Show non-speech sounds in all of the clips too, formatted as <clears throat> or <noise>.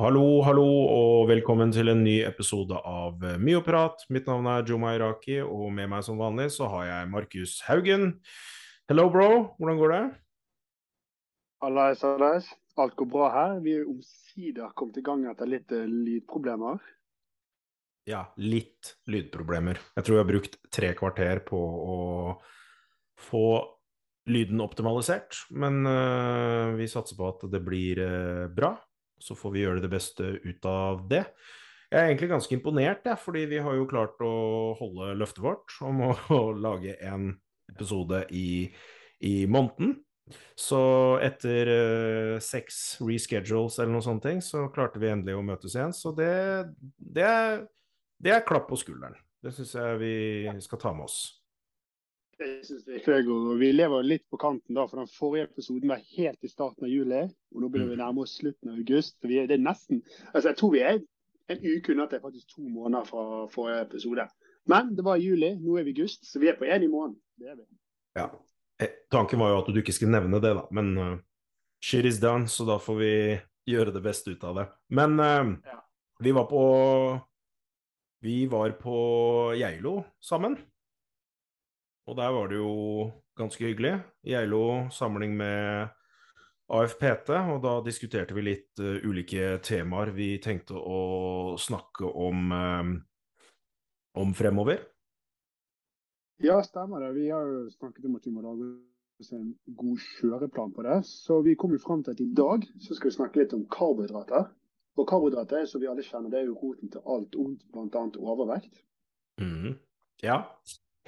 Hallo, hallo, og velkommen til en ny episode av Myoprat. Mitt navn er Joma Iraki, og med meg som vanlig så har jeg Markus Haugen. Hello, bro. Hvordan går det? Hallais, hallais. Alt går bra her. Vi er omsider kommet i gang etter litt uh, lydproblemer. Ja, litt lydproblemer. Jeg tror jeg har brukt tre kvarter på å få lyden optimalisert, men uh, vi satser på at det blir uh, bra. Så får vi gjøre det beste ut av det. Jeg er egentlig ganske imponert, jeg, fordi vi har jo klart å holde løftet vårt om å, <laughs> å lage en episode i, i måneden. Så etter uh, seks reschedules eller noen sånne ting, så klarte vi endelig å møtes igjen. Så det, det, er, det er klapp på skulderen. Det syns jeg vi skal ta med oss. Jeg synes det er og Vi lever litt på kanten, da, for den forrige episoden var helt i starten av juli. og Nå begynner vi mm. nærme oss slutten av august. så vi er, det er nesten, altså Jeg tror vi er en uke unna at det er faktisk to måneder fra forrige episode. Men det var i juli, nå er vi i august, så vi er på én i måneden. Det er vi. Ja. Eh, tanken var jo at du ikke skulle nevne det, da, men uh, shit is done, så da får vi gjøre det beste ut av det. Men uh, ja. vi var på Vi var på Geilo sammen. Og der var det jo ganske hyggelig. Geilo samling med AFPT, og da diskuterte vi litt uh, ulike temaer vi tenkte å snakke om, um, om fremover. Ja, stemmer det. Vi har jo snakket om at vi må lage en god kjøreplan på det. Så vi kom jo fram til at i dag så skal vi snakke litt om karbohydrater. Og karbohydrater som vi alle kjenner, det er jo roten til alt ondt, bl.a. overvekt. Mm. Ja,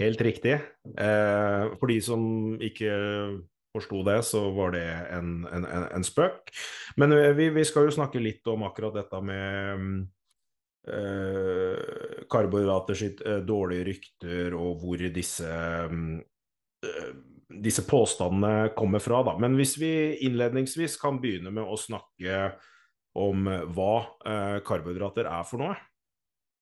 Helt riktig. Eh, for de som ikke forsto det, så var det en, en, en spøk. Men eh, vi, vi, skal jo snakke litt om akkurat dette med eh, karbohydrater sitt eh, dårlige rykter, og hvor disse eh, disse påstandene kommer fra. Da. Men hvis vi innledningsvis kan begynne med å snakke om hva eh, karbohydrater er for noe.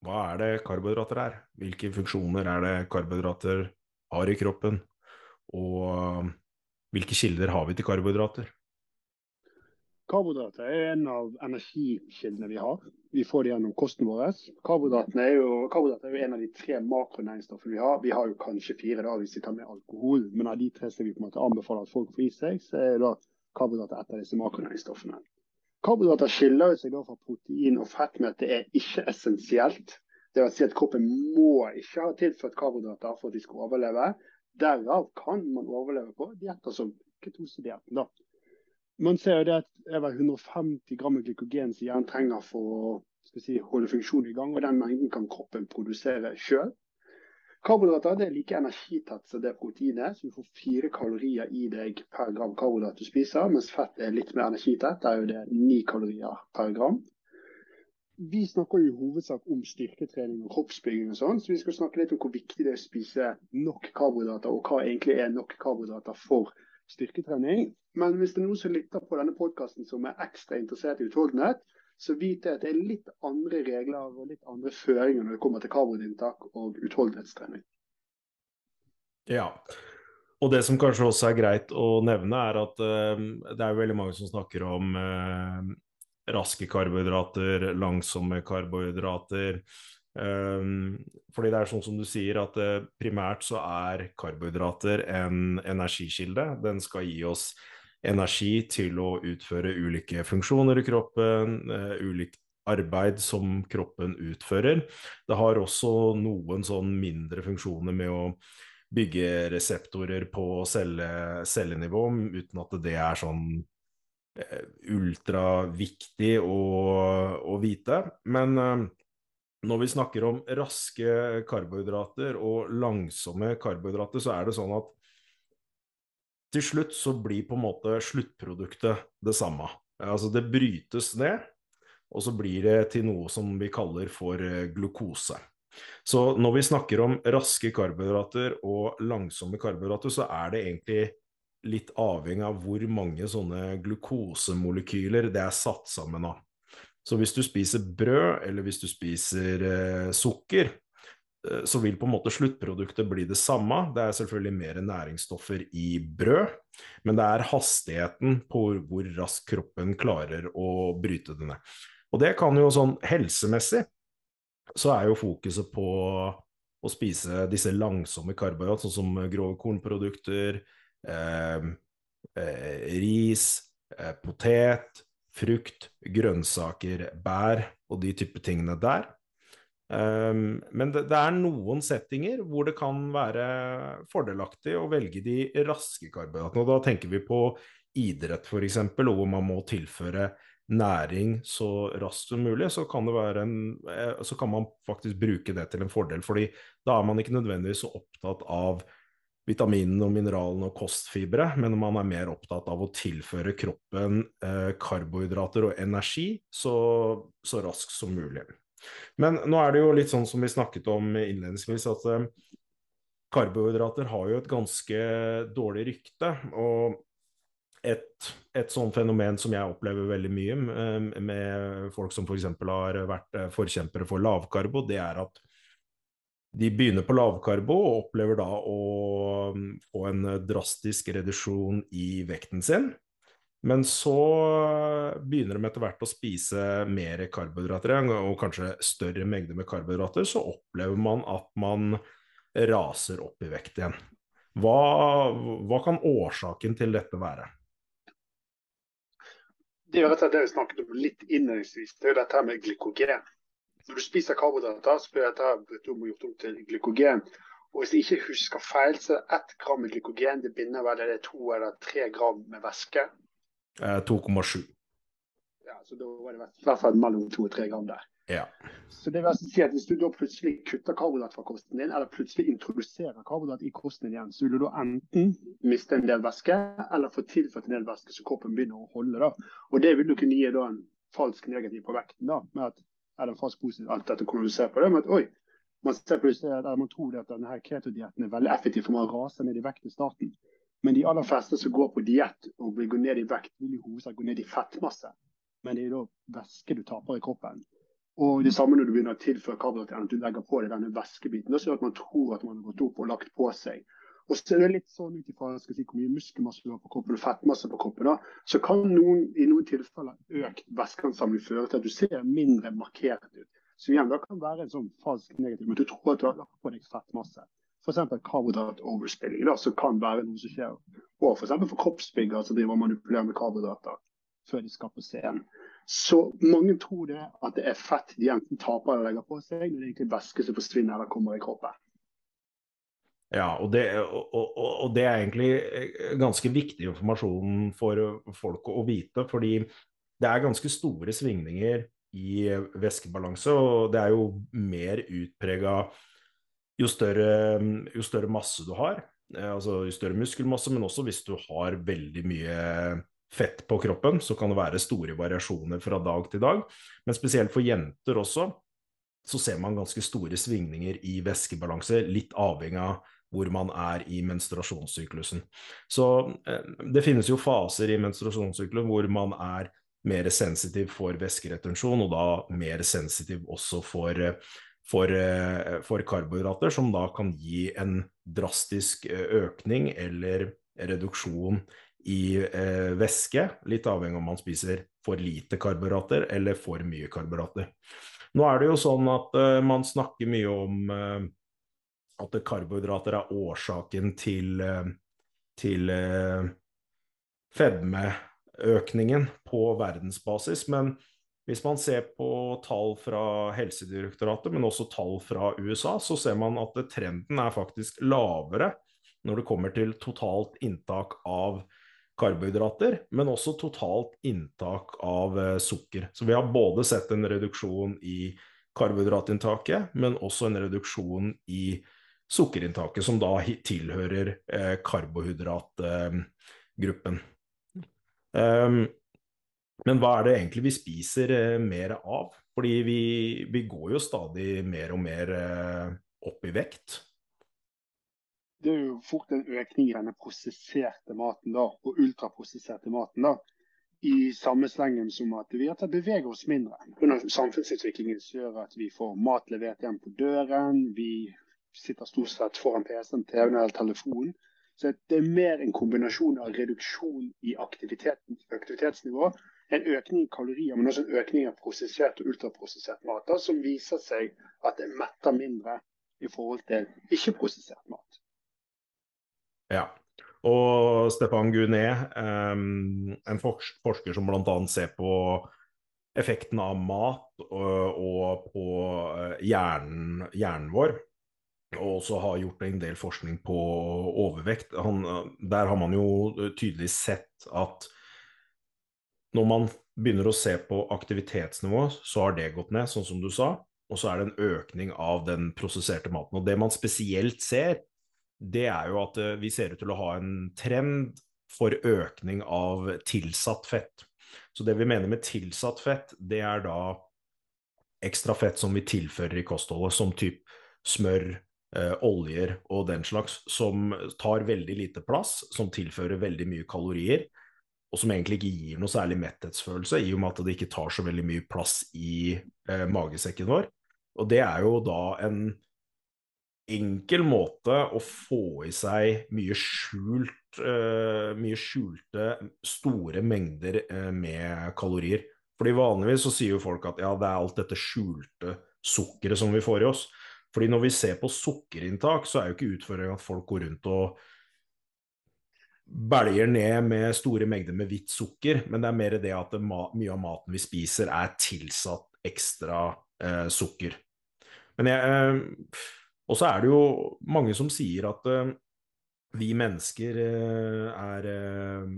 Hva er det karbohydrater er? Hvilke funksjoner er det karbohydrater har i kroppen? Og um, hvilke kilder har vi til karbohydrater? Karbohydrater er en av energikildene vi har. Vi får det gjennom kosten vår. Karbohydrater er, er jo en av de tre makronæringsstoffene vi har. Vi har jo kanskje fire da hvis vi tar med alkohol, men av de tre som vi på en måte anbefaler at folk får i seg, så er karbohydrater et av disse makronæringsstoffene. Karbohydrater skiller seg da fra protein og fett med at det er ikke essensielt. Det vil si at kroppen må ikke ha tilført karbohydrater for at de skal overleve. Derav kan man overleve på dietter som ketosedietten. Man ser jo det at det er 150 gram glykogen som hjernen trenger for å si, holde funksjonen i gang, og den mengden kan kroppen produsere sjøl. Karbohydrater er like energitett som det proteinet, så du får fire kalorier i deg per gram karbohydrat du spiser, mens fett er litt mer energitett. Der er det ni kalorier per gram. Vi snakker jo i hovedsak om styrketrening og kroppsbygging og sånn, så vi skal snakke litt om hvor viktig det er å spise nok karbohydrater, og hva egentlig er nok karbohydrater for styrketrening. Men hvis det er noen som lytter på denne podkasten som er ekstra interessert i utholdenhet, så vite at det er litt andre regler og litt andre føringer når det kommer til karboninntak og utholdenhetstrening. Ja, og det som kanskje også er greit å nevne, er at uh, det er veldig mange som snakker om uh, raske karbohydrater, langsomme karbohydrater. Um, fordi det er sånn som du sier, at uh, primært så er karbohydrater en energikilde. Den skal gi oss energi til å utføre ulike funksjoner i kroppen, uh, ulikt arbeid som kroppen utfører. Det har også noen sånn mindre funksjoner med å bygge reseptorer på celle, cellenivå, uten at det er sånn uh, ultraviktig å, å, vite. Men uh, når vi snakker om raske karbohydrater og langsomme karbohydrater, så er det sånn at til slutt så blir på en måte sluttproduktet det samme. Altså det brytes ned, og så blir det til noe som vi kaller for eh, glukose. Så når vi snakker om raske karbohydrater og langsomme karbohydrater, så er det egentlig litt avhengig av hvor mange sånne glukosemolekyler det er satt sammen av. Så hvis du spiser brød, eller hvis du spiser eh, sukker, så vil på en måte sluttproduktet bli det samme. Det er selvfølgelig mer næringsstoffer i brød, men det er hastigheten på hvor raskt kroppen klarer å bryte det ned. Og det kan jo sånn helsemessig så er jo fokuset på å spise disse langsomme karbohydrat, sånn som grove kornprodukter, eh, eh, ris, eh, potet, frukt, grønnsaker, bær og de type tingene der. Um, men det, det, er noen settinger hvor det kan være fordelaktig å velge de raske karbohydratene. Og da tenker vi på idrett f.eks., hvor man må tilføre næring så raskt som mulig, så kan, en, eh, så kan, man faktisk bruke det til en fordel. fordi da er man ikke nødvendigvis så opptatt av vitaminene og mineralene og kostfibre, men man er mer opptatt av å tilføre kroppen eh, karbohydrater og energi så, så, raskt som mulig. Men nå er det jo litt sånn som vi snakket om innledningsvis, at eh, karbohydrater har jo et ganske dårlig rykte. og et, et sånt fenomen som jeg opplever veldig mye med, med folk som f.eks. har vært eh, forkjempere for lavkarbo, det er at de begynner på lavkarbo og opplever da å få en drastisk reduksjon i vekten sin. Men så begynner de etter hvert å spise mer karbohydrater og kanskje større mengder med karbohydrater, så opplever man at man raser opp i vekt igjen. Hva, hva kan årsaken til dette være? det er jo slett det vi snakket om litt innledningsvis. Det er jo dette med glykogen. Når du spiser karbohydrater, så blir dette brutt om og gjort om til glykogen. Og Hvis jeg ikke husker feil, så er ett gram med glykogen det binder vel det to eller tre gram med væske. Eh, 2,7. Ja, så Da var det i hvert fall mellom to og tre gram der. Ja. Så det vil altså si at Hvis du da plutselig kutter karbohydrat fra kosten din, eller plutselig introduserer karbohydrat i kosten din igjen, så vil du da enten miste en del væske, eller få tilført en del væske så kroppen begynner å holde. da. Og Det vil du kunne gi da en falsk negativ på vekten. da, med at, Eller en falsk positiv, alt dette hvordan du ser på det. med at oi, man ser plutselig, eller man tror at denne ketodietten er veldig effektiv, for man raser ned i vekt i starten. Men de aller fleste som går på diett og vil gå ned i vekt, vil i hovedsak gå ned i fettmasse. Men det er da væske du taper i kroppen. Og det samme når du begynner å tilføre karbohydrater, at du legger på deg denne væskebiten. Det gjør at man tror at man har gått opp og lagt på seg. Og så er det litt sånn ut ifra si, hvor mye muskelmasse du har på kroppen og fettmasse på kroppen, da, så kan noen, i noen tilfeller økt væskeansamling føre til at du ser mindre markert ut. Så igjen det kan være en sånn falsk negativ, men du tror at du har lagt på deg fettmasse. F.eks. karbohydrat-overspilling, som kan være noe som skjer. Og f.eks. for, for kroppsbyggere som driver og manipulerer med karbohydrater før de skal på scenen. Så mange tror det at det er fett de enten taper eller legger på seg, når det er egentlig væske som forsvinner eller kommer i kroppen. Ja, og det, og, og, og det, er egentlig eh, ganske viktig informasjon for folk å vite. Fordi det er ganske store svingninger i væskebalanse, og det er jo mer utprega jo større, jo større masse du har. Eh, altså jo større muskelmasse, men også hvis du har veldig mye fett på kroppen, så kan det være store variasjoner fra dag til dag. Men spesielt for jenter også, så ser man ganske store svingninger i væskebalanse, litt avhengig av hvor man er i menstruasjonssyklusen. Så eh, det finnes jo faser i menstruasjonssyklusen hvor man er mer sensitiv for væskeretensjon, og da mer sensitiv også for, for, eh, for karbohydrater, som da kan gi en drastisk eh, økning eller reduksjon i eh, væske, litt avhengig av om man spiser for lite karbohydrater eller for mye karbohydrater. Nå er det jo sånn at eh, man snakker mye om eh, at karbohydrater er årsaken til, eh, til fedmeøkningen på verdensbasis. Men hvis man ser på tall fra Helsedirektoratet, men også tall fra USA, så ser man at trenden er faktisk lavere når det kommer til totalt inntak av karbohydrater, men også totalt inntak av eh, sukker. Så vi har både sett en reduksjon i karbohydratinntaket, men også en reduksjon i sukkerinntaket, som da tilhører eh, karbohydratgruppen. Um, men hva er det egentlig vi spiser eh, mer av? Fordi vi, vi, går jo stadig mer og mer eh, opp i vekt det er jo fort en økning i denne prosesserte maten da, og ultraprosesserte maten. da, I samme slengen som at vi har tatt bevege oss mindre. Under samfunnsutviklingen gjør at vi får mat levert hjem på døren. Vi sitter stort sett foran PC-en, TV-en eller telefonen. Så det er mer en kombinasjon av reduksjon i aktivitetsnivå en økning i kalorier, men også en økning av prosessert og ultraprosessert mat, da, som viser seg at det metter mindre i forhold til ikke-prosessert mat. Ja. Og Stefan Gunet, en forsker som bl.a. ser på effekten av mat og, på eh, hjernen, hjernen vår, og også har gjort en del forskning på overvekt. Han, der har man jo tydelig sett at når man begynner å se på aktivitetsnivå, så har det gått ned, sånn som du sa. Og så er det en økning av den prosesserte maten. Og det man spesielt ser, det er jo at eh, vi ser ut til å ha en trend for økning av tilsatt fett. Så det vi mener med tilsatt fett, det er da ekstra fett som vi tilfører i kostholdet, som type smør, eh, oljer og den slags, som tar veldig lite plass, som tilfører veldig mye kalorier, og som egentlig ikke gir noe særlig metthetsfølelse, i og med at det ikke tar så veldig mye plass i eh, magesekken vår. Og det er jo da en enkel måte å få i seg mye skjult eh, mye skjulte store mengder eh, med kalorier. Fordi Vanligvis så sier jo folk at ja, det er alt dette skjulte sukkeret som vi får i oss. Fordi når vi ser på sukkerinntak, så er jo ikke utfordringen at folk går rundt og belger ned med store mengder med hvitt sukker, men det er mer det at det, mye av maten vi spiser, er tilsatt ekstra eh, sukker. Men jeg og så er det jo mange som sier at eh, vi mennesker uh, er uh,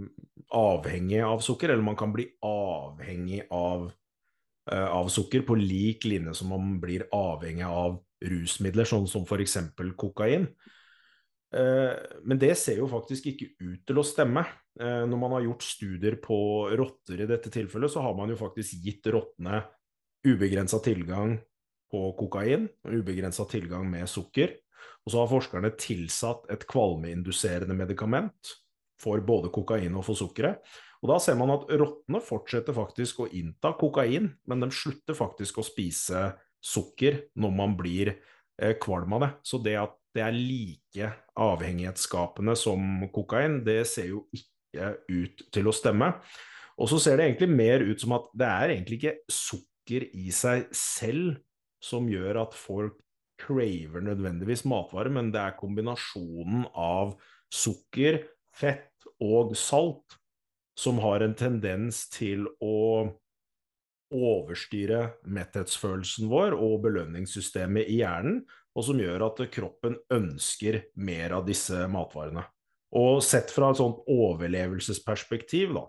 avhengige av sukker, eller man kan bli avhengig av, av sukker på lik linje som man blir avhengig av rusmidler, sånn som f.eks. kokain. Men det ser jo faktisk ikke ut til å stemme. Når man har gjort studier på rotter i dette tilfellet, så har man jo faktisk gitt rottene ubegrensa tilgang på kokain, ubegrensa tilgang med sukker. Og så har forskerne tilsatt et kvalmeinduserende medikament for både kokain og for sukkeret. Og da ser man at rottene fortsetter faktisk å innta kokain, men de slutter faktisk å spise sukker når man blir eh, kvalm av det. Så det at det er like avhengighetsskapende som kokain, det ser jo ikke ut til å stemme. Og så ser det egentlig mer ut som at det er egentlig ikke sukker i seg selv som gjør at folk craver nødvendigvis matvarer, men det er kombinasjonen av sukker, fett og salt som har en tendens til å overstyre metthetsfølelsen vår og belønningssystemet i hjernen, og som gjør at kroppen ønsker mer av disse matvarene. Og sett fra et sånt overlevelsesperspektiv, da,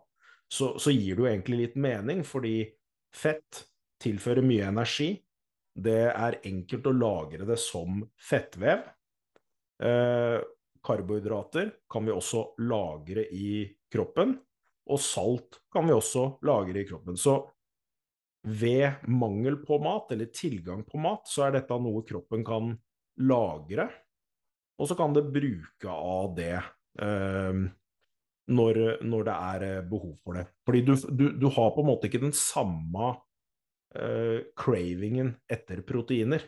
så, så gir det jo egentlig litt mening, fordi fett tilfører mye energi, det er enkelt å lagre det som fettvev. Eh, karbohydrater kan vi også lagre i kroppen, og salt kan vi også lagre i kroppen. Så ved mangel på mat, eller tilgang på mat, så er dette noe kroppen kan lagre, og så kan det bruke av det eh, når, når, det er eh, behov for det. Fordi du, du, du har på en måte ikke den samme eh, cravingen etter proteiner.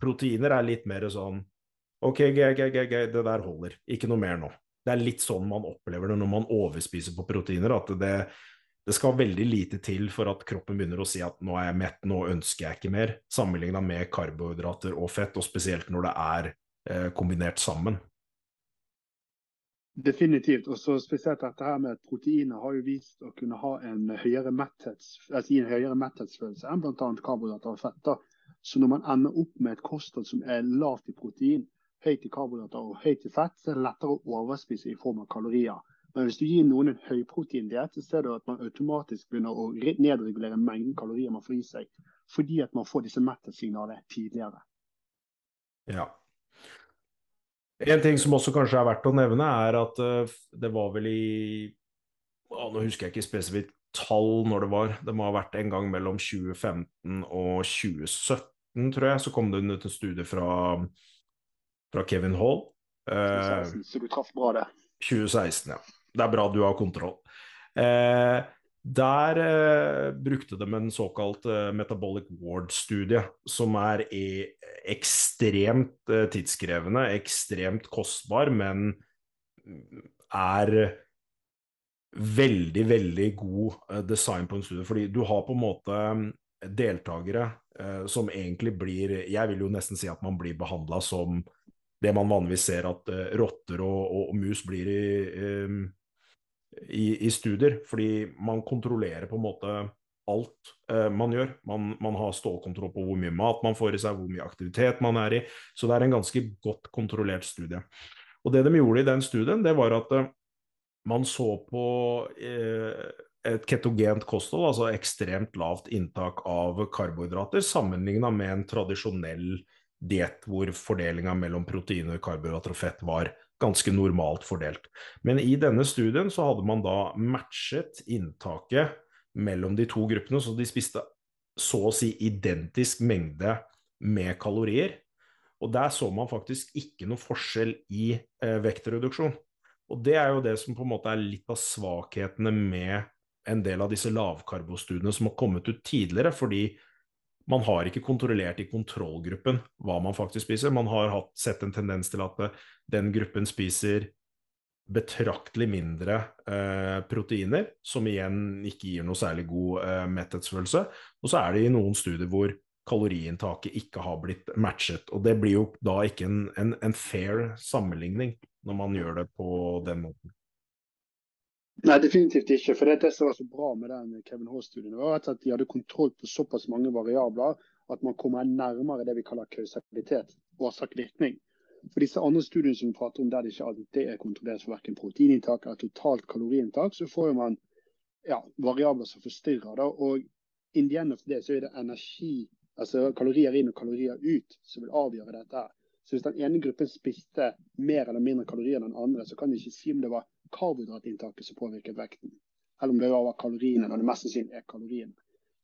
Proteiner er litt mer sånn OK, g, g, g, g, det der holder. Ikke noe mer nå. Det er litt sånn man opplever det når man overspiser på proteiner. At det, det skal veldig lite til for at kroppen begynner å si at nå er jeg mett, nå ønsker jeg ikke mer. Sammenligna med karbohydrater og fett, og spesielt når det er eh, kombinert sammen. Definitivt. og så Spesielt dette her med at proteiner har jo vist å kunne ha en høyere, metthets, altså en høyere metthetsfølelse enn bl.a. karbohydrater og fett. Så når man ender opp med et kosthold som er lavt i protein, høyt i karbohydrater og høyt i fett, så er det lettere å overspise i form av kalorier. Men hvis du gir noen en høyproteindiett, så ser du at man automatisk begynner å nedregulere mengden kalorier man får i seg, fordi at man får disse metthetssignalene tidligere. Ja, en ting som også kanskje er verdt å nevne, er at uh, det var vel i å, Nå husker jeg ikke spesifikt tall når det var. Det må ha vært en gang mellom 2015 og 2017, tror jeg. Så kom det ut en studie fra, fra Kevin Hall. Uh, 2016, så du traff bra det. 2016, ja. Det er bra du har kontroll. Eh, der eh, brukte de en såkalt eh, metabolic ward-studie, som er ekstremt eh, tidskrevende, ekstremt kostbar, men er veldig, veldig god eh, design på en studie. Fordi du har på en måte mm, deltakere eh, som egentlig blir Jeg vil jo nesten si at man blir behandla som det man vanligvis ser at rotter og, og, og, mus blir i, i, i, studier. Fordi man kontrollerer på en måte alt eh, man gjør. Man, man, har stålkontroll på hvor mye mat man får i seg, hvor mye aktivitet man er i. Så det er en ganske godt kontrollert studie. Og det de gjorde i den studien, det var at eh, man så på eh, et ketogent kosthold, altså ekstremt lavt inntak av karbohydrater, sammenligna med en tradisjonell diett hvor fordelinga mellom proteiner, karbohydrater og fett var ganske normalt fordelt. Men i denne studien så hadde man da matchet inntaket mellom de to gruppene, så de spiste så å si identisk mengde med kalorier. Og der så man faktisk ikke noe forskjell i eh, vektreduksjon. Og det er jo det som på en måte er litt av svakhetene med en del av disse lavkarbostudiene som har kommet ut tidligere, fordi man har ikke kontrollert i kontrollgruppen hva man faktisk spiser. Man har hatt, sett en tendens til at eh, den gruppen spiser betraktelig mindre eh, proteiner, som igjen ikke gir noe særlig god eh, metthetsfølelse. Og så er det i noen studier hvor kaloriinntaket ikke har blitt matchet. Og det blir jo da ikke en, en, en fair sammenligning når man gjør det på den måten. Nei, definitivt ikke. For det, det som var så bra med den Kevin H-studien, var at de hadde kontroll på såpass mange variabler at man kommer nærmere det vi kaller kausalitet, årsak-virkning. For disse andre studiene som vi prater om, der det ikke alltid er kontrollert for verken proteininntak eller totalt kaloriinntak, så får man ja, variabler som forstyrrer. Da. Og in the end of det så er det energi, altså kalorier inn og kalorier ut, som vil avgjøre dette. Så hvis den ene gruppen spiste mer eller mindre kalorier enn den andre, så kan de ikke si om det var karbohydratinntaket som påvirket vekten. Eller om det var kaloriene, når det mest sannsynlig er kaloriene.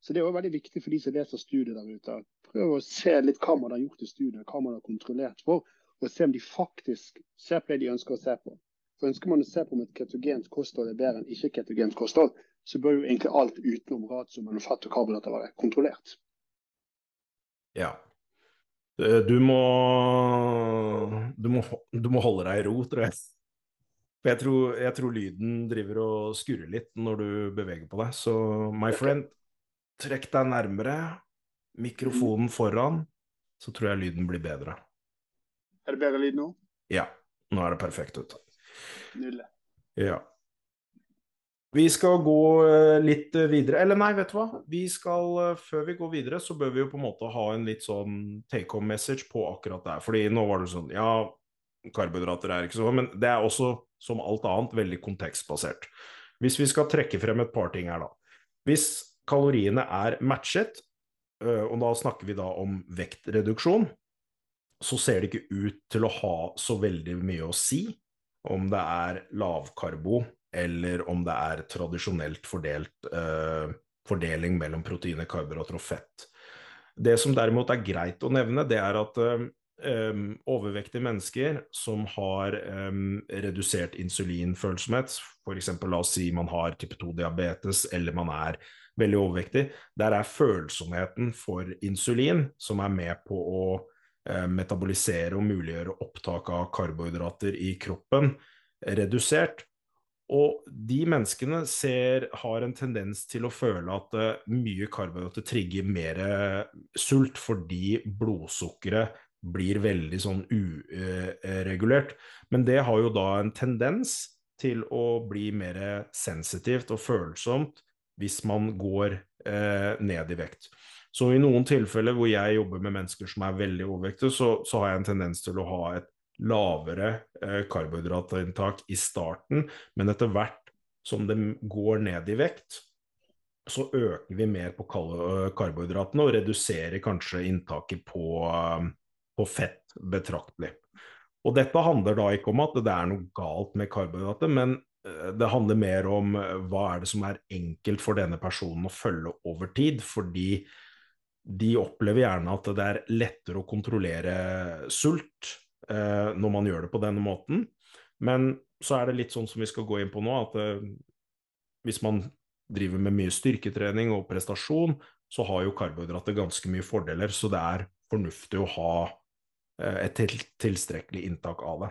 Så det er også veldig viktig for de som leser studiet der ute. Prøv å se litt hva man har gjort i studiet, hva man har kontrollert for, og se om de faktisk ser på det de ønsker å se på. For Ønsker man å se på om et ketogent kosthold er bedre enn ikke-ketogent kosthold, så bør jo egentlig alt utenom ratio mellom fett og karbohydrater være kontrollert. Ja. Du må, du må, du må holde deg i ro, tror jeg. Jeg tror, jeg tror, lyden driver og skurrer litt når du beveger på deg. Så my friend, trekk deg nærmere. Mikrofonen foran, så tror jeg lyden blir bedre. Er det bedre lyd nå? Ja. Nå er det perfekt ut. Nydelig. Ja. Vi skal gå eh, litt videre. Eller nei, vet du hva. Vi skal, eh, før vi går videre, så bør vi jo på en måte ha en litt sånn take home message på akkurat det. Fordi nå var det sånn Ja, karbohydrater er ikke så Men det er også som alt annet, veldig kontekstbasert. Hvis vi skal trekke frem et par ting her, da. Hvis kaloriene er matchet, øh, og da snakker vi da om vektreduksjon, så ser det ikke ut til å ha så veldig mye å si om det er lavkarbo eller om det er tradisjonelt fordelt eh, fordeling mellom proteiner, karbohydrater og fett. Det som derimot er greit å nevne, det er at uh, um, overvektige mennesker som har um, redusert insulinfølsomhet, f.eks. la oss si man har type 2-diabetes eller man er veldig overvektig, der er følsomheten for insulin, som er med på å uh, metabolisere og muliggjøre opptak av karbohydrater i kroppen, redusert. Og de menneskene ser, har en tendens til å føle at uh, mye karbohydrater trigger mer sult fordi blodsukkeret blir veldig sånn uregulert. Men det har jo da en tendens til å bli mer sensitivt og følsomt hvis man går eh, ned i vekt. Så i noen tilfeller hvor jeg jobber med mennesker som er veldig overvektige, så, så har jeg en tendens til å ha et lavere eh, karbohydratinntak i starten, men etter hvert som de går ned i vekt, så øker vi mer på karbohydratene og reduserer kanskje inntaket på, på fett betraktelig. Og dette handler da ikke om at det er noe galt med karbohydrater, men eh, det handler mer om eh, hva er det som er enkelt for denne personen å følge over tid. Fordi de opplever gjerne at det er lettere å kontrollere sult eh, når man gjør det på denne måten. Men så er det litt sånn som vi skal gå inn på nå, at eh, hvis man driver med mye styrketrening og prestasjon, så har jo karbohydrater ganske mye fordeler. Så det er fornuftig å ha et til, tilstrekkelig inntak av det.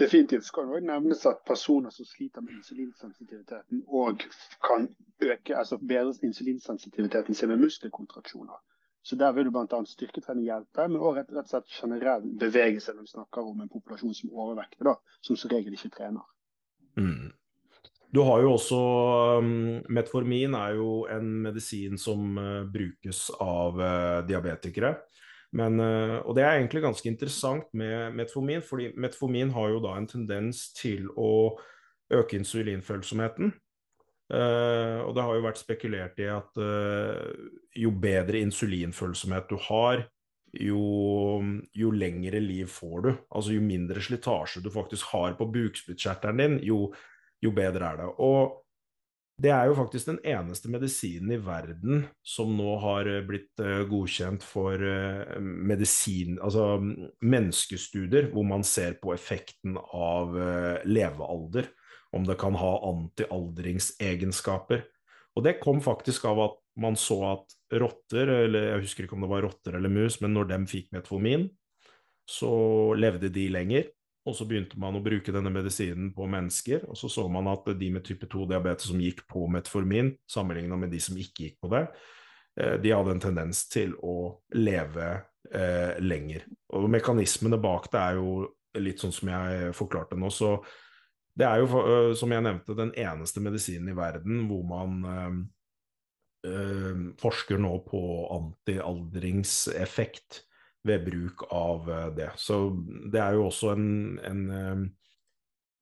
Definitivt skal det også nevnes at personer som sliter med insulinsensitiviteten og kan øke, altså bedre insulinsensitiviteten sin med muskelkontraksjoner. Så Der vil du bl.a. styrketrening hjelpe, men også rett, og slett generell bevegelse når vi snakker om en populasjon som overvekter, da, som som regel ikke trener. Mm. Du har jo også um, Metformin er jo en medisin som uh, brukes av uh, diabetikere. Men, uh, og det er egentlig ganske interessant med metformin, fordi metformin har jo da en tendens til å øke insulinfølsomheten. Uh, og det har jo vært spekulert i at uh, jo bedre insulinfølsomhet du har, jo, jo, lengre liv får du. Altså jo mindre slitasje du faktisk har på bukspyttkjertelen din, jo, jo, bedre er det. Og det er jo faktisk den eneste medisinen i verden som nå har blitt uh, godkjent for medisin, altså menneskestudier, hvor man ser på effekten av levealder om det kan ha antialdringsegenskaper. Og det kom faktisk av at man så at rotter, eller jeg husker ikke om det var rotter eller mus, men når de fikk metformin, så levde de lenger. Og så begynte man å bruke denne medisinen på mennesker, og så så man at de med type 2-diabetes som gikk på metformin, sammenligna med de som ikke gikk på det, eh, de hadde en tendens til å leve eh, lenger. Og mekanismene bak det er jo litt sånn som jeg forklarte nå, så det er jo, øh, som jeg nevnte, den eneste medisinen i verden hvor man eh, forsker nå på antialdringseffekt ved bruk av det. Så det er jo også en, en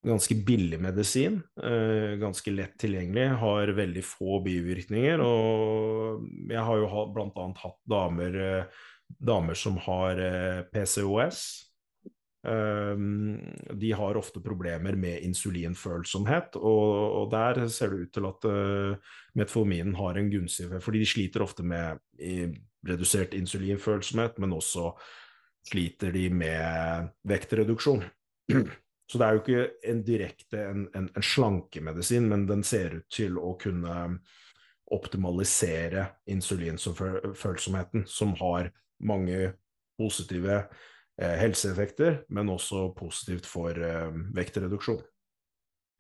ganske billig medisin. Øh, ganske lett tilgjengelig. Har veldig få bivirkninger. Og jeg har jo bl.a. hatt damer, damer som har PCOS de har ofte problemer med insulinfølsomhet, og, der ser det ut til at metforminen har en gunstig effekt, fordi de sliter ofte med redusert insulinfølsomhet, men også sliter de med vektreduksjon. Så det er jo ikke en direkte en, en, en slankemedisin, men den ser ut til å kunne optimalisere insulinfølsomheten, som har mange positive Eh, helseeffekter, men også positivt for eh, vektreduksjon.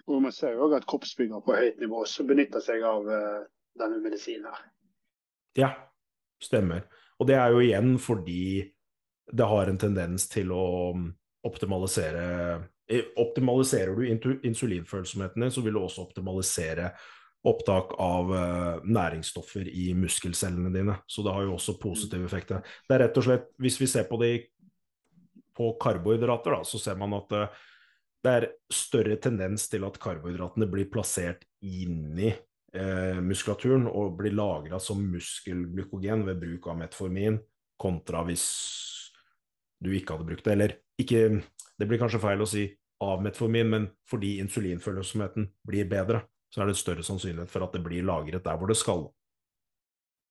Og Man ser jo òg at kroppsbygger på høyt nivå også benytter seg av eh, denne medisinen. her. Ja, stemmer. Og det er jo igjen fordi det har en tendens til å mm, optimalisere Optimaliserer du insulinfølsomheten din, så vil du også optimalisere opptak av uh, næringsstoffer i muskelcellene dine. Så det har jo også positive effekter. Det er rett og slett, Hvis vi ser på det på karbohydrater, da, så ser man at uh, det er større tendens til at karbohydratene blir plassert inni muskulaturen og blir lagra som muskelglykogen ved bruk av metformin, kontra hvis du ikke hadde brukt det. Eller ikke Det blir kanskje feil å si av metformin, men fordi insulinfølsomheten blir bedre, så er det større sannsynlighet for at det blir lagret der hvor det skal.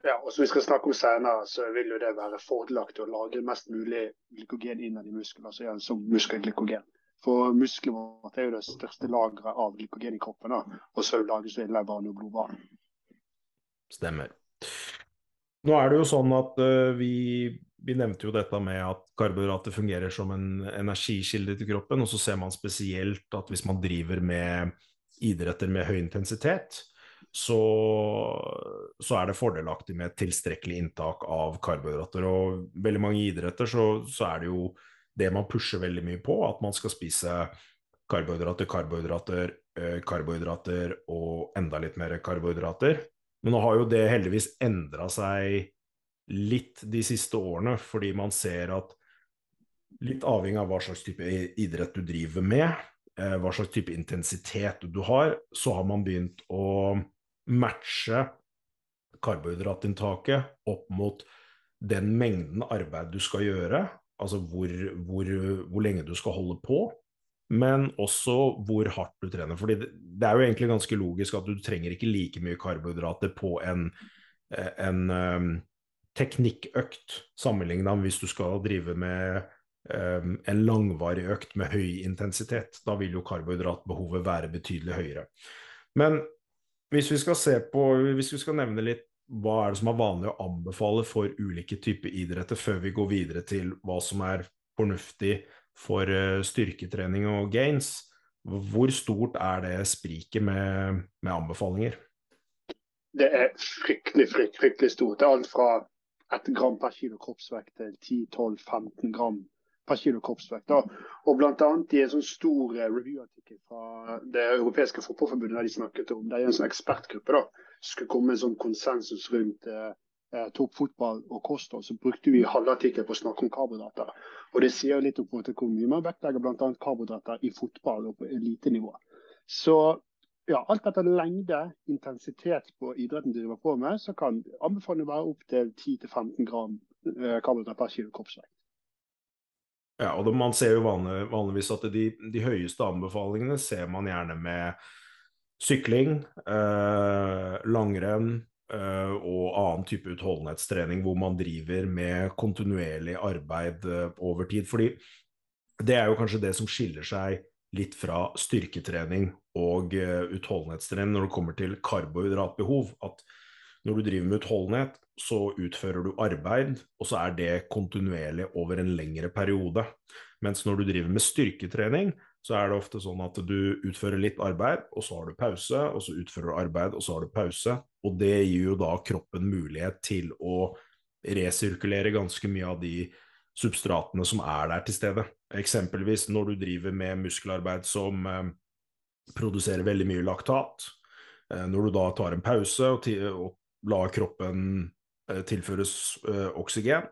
Ja, og som vi skal snakke om senere, så vil jo det være fordelaktig å lagre mest mulig glykogen innad i muskelen, altså som muskelglykogen. For muskelen vårt er jo det største lageret av glykogen i kroppen, da. og så lages det i leveren og blodbanen. Stemmer. Nå er det jo sånn at uh, vi, vi, nevnte jo dette med at karbohydrater fungerer som en energikilde til kroppen, og så ser man spesielt at hvis man driver med idretter med høy intensitet, så, så, er det fordelaktig med et tilstrekkelig inntak av karbohydrater. Og veldig mange idretter så, så, er det jo det man pusher veldig mye på, at man skal spise karbohydrater, karbohydrater, eh, karbohydrater og enda litt mer karbohydrater. Men nå har jo det heldigvis endra seg litt de siste årene, fordi man ser at litt avhengig av hva slags type idrett du driver med, eh, hva slags type intensitet du har, så har man begynt å matche karbohydratinntaket opp mot den mengden arbeid du skal gjøre, altså hvor, hvor, hvor, lenge du skal holde på, men også hvor hardt du trener. Fordi det, det, er jo egentlig ganske logisk at du trenger ikke like mye karbohydrater på en, en um, teknikkøkt sammenligna med hvis du skal drive med um, en langvarig økt med høy intensitet. Da vil jo karbohydratbehovet være betydelig høyere. Men hvis vi skal se på, hvis vi skal nevne litt hva er det som er vanlig å anbefale for ulike typer idretter, før vi går videre til hva som er fornuftig for eh, styrketrening og gains. Hvor stort er det spriket med, med anbefalinger? Det er fryktelig, fryktelig, fryktelig stort. Alt fra 1 gram per kilo kroppsvekt til 10-12-15 gram per kilo kroppsvekt. Og blant annet I en sånn stor eh, review-artikkel fra Det europeiske fotballforbundet der de snakket om, det er en sånn ekspertgruppe da, skulle komme en sånn konsensus rundt eh, eh toppfotball og kosthold, så brukte vi halve artikkelen på å snakke om karbohydrater. Og Det sier litt om hvor mye man vektlegger bl.a. karbohydrater i fotball og på elitenivå. Så ja, alt etter lengde, intensitet på idretten du driver på med, så kan anbefalingen være opp til 10-15 gram eh, karbohydrater per kilo kroppsvekt. Ja, og det, Man ser jo vanlig, vanligvis at de, de, høyeste anbefalingene ser man gjerne med sykling, eh, langrenn eh, og annen type utholdenhetstrening hvor man driver med kontinuerlig arbeid eh, over tid. Fordi det er jo kanskje det som skiller seg litt fra styrketrening og uh, utholdenhetstrening når det kommer til karbohydratbehov. At når du driver med utholdenhet, så utfører du arbeid, og så er det kontinuerlig over en lengre periode. Mens når du driver med styrketrening, så er det ofte sånn at du utfører litt arbeid, og så har du pause, og så utfører du arbeid, og så har du pause. Og det gir jo da kroppen mulighet til å resirkulere ganske mye av de substratene som er der til stede. Eksempelvis når du driver med muskelarbeid som eh, produserer veldig mye laktat. Eh, når du da tar en pause og, og lar kroppen tilføres eh, oksygen,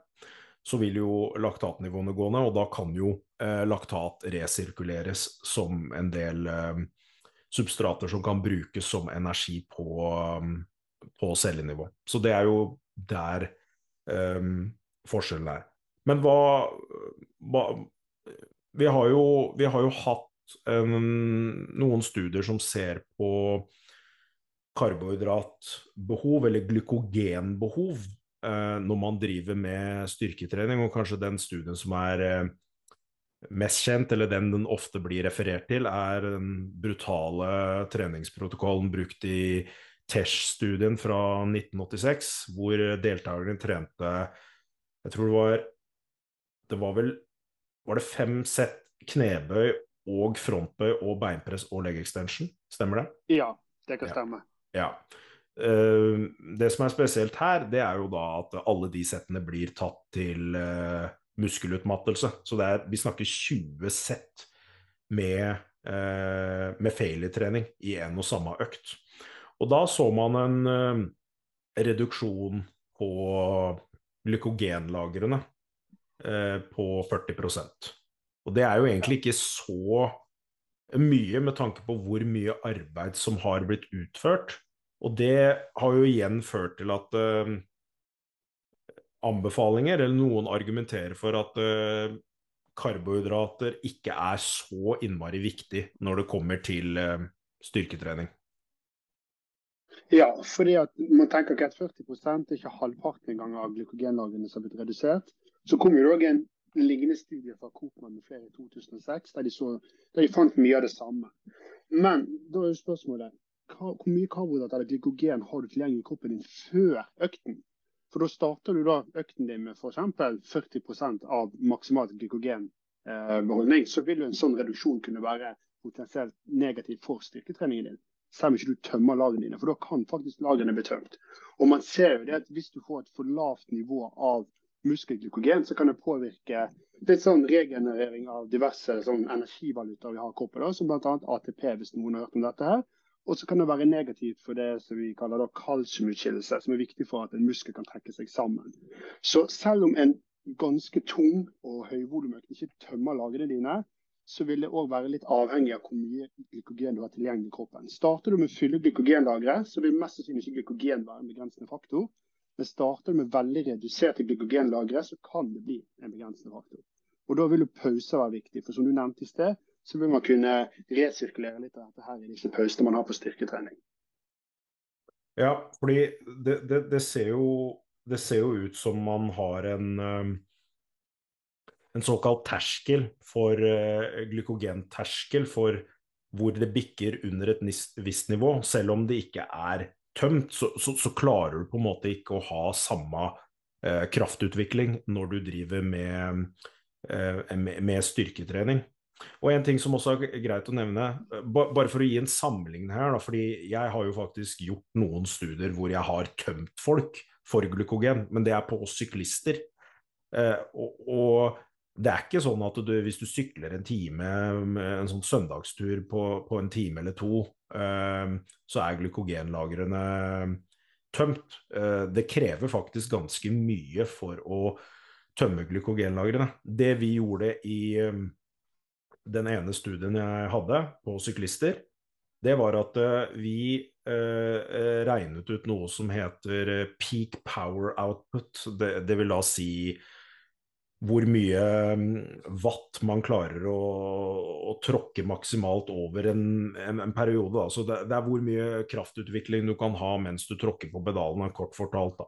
så vil jo laktatnivåene gå ned, og da kan jo eh, laktat resirkuleres som en del substrater som kan brukes som energi på, på cellenivå. Så det er jo der um, forskjellen er. Men hva, hva vi, har jo, vi, har jo, hatt um, noen studier som ser på karbohydratbehov, eller glykogenbehov, eh, når man driver med styrketrening. Og kanskje den studien som er eh, mest kjent, eller den den ofte blir referert til, er den brutale treningsprotokollen brukt i TESH-studien fra 1986, hvor deltakerne trente Jeg tror det var Det var vel Var det fem sett knebøy og frontbøy og beinpress og leg extension? Stemmer det? Ja, det kan stemme. Ja. Ja. Uh, det som er spesielt her, det er jo da at alle de settene blir tatt til uh, muskelutmattelse. Så er, vi snakker 20 sett med, uh, med failure-trening i en og samme økt. Og da så man en reduksjon på glykogenlagrene på 40% Og det er jo egentlig ikke så mye med tanke på hvor mye arbeid som har blitt utført. Og det har jo igjen ført til at uh, anbefalinger, eller noen argumenterer for at uh, karbohydrater ikke er så innmari viktig når det kommer til uh, styrketrening. Ja, fordi at man tenker ikke at 40 er ikke halvparten engang av glykogenlagrene som har blitt redusert. Så kom det en lignende studie fra Kopman med flere i 2006, der de, så, der de fant mye av det samme. Men da er jo spørsmålet hvor mye karbohydrat eller glykogen har du tilgjengelig i kroppen din før økten? For da starter du da økten din med f.eks. 40% av maksimalt glykogenbeholdning. Så vil jo en sånn reduksjon kunne være potensielt negativ for styrketreningen din. Selv om ikke du tømmer lagrene dine, for da kan faktisk lagrene bli tømt. Og man ser jo det at hvis du får et for lavt nivå av muskelglykogen, så kan det påvirke litt sånn regenerering av diverse sånn energivalutaer vi har i kroppen, da, som bl.a. ATP, hvis noen har hørt om dette her. Og så kan det være negativt for det som vi kaller kalsiumutskillelse, som er viktig for at en muskel kan trekke seg sammen. Så selv om en ganske tung og høyvolumøkt ikke tømmer lagrene dine, så vil det òg være litt avhengig av hvor mye glykogen du har tilgjengelig i kroppen. Starter du med å fylle glykogenlageret, så vil mest sannsynlig ikke glykogen være en begrensende faktor. Men starter du med veldig reduserte glykogenlagre, så kan det bli en begrensende faktor. Og Da vil jo være viktig. For som du nevnte i sted, så vil man kunne resirkulere litt av dette her i disse pausene man har på styrketrening. Ja, fordi det, det, det, ser jo, det, ser jo, ut som man har en, um, en såkalt terskel for uh, glykogenterskel for hvor det bikker under et visst nivå. Selv om det ikke er tømt, så, så, så klarer du på en måte ikke å ha samme uh, kraftutvikling når du driver med med styrketrening. Og en ting som også er greit å nevne, bare for å gi en sammenligning her, da, fordi jeg har jo faktisk gjort noen studier hvor jeg har tømt folk for glykogen, men det er på oss syklister. Eh, og, og, det er ikke sånn at du, hvis du sykler en time, en sånn søndagstur på, på en time eller to, eh, så er glykogenlagrene tømt. Eh, det krever faktisk ganske mye for å tømme glykogenlagrene. Det vi gjorde i den ene studien jeg hadde på syklister, det var at uh, vi eh, regnet ut noe som heter peak power output. Det, det vil da si hvor mye um, watt man klarer å, å tråkke maksimalt over en, en, en periode. Altså det, det, er hvor mye kraftutvikling du kan ha mens du tråkker på pedalene, kort fortalt.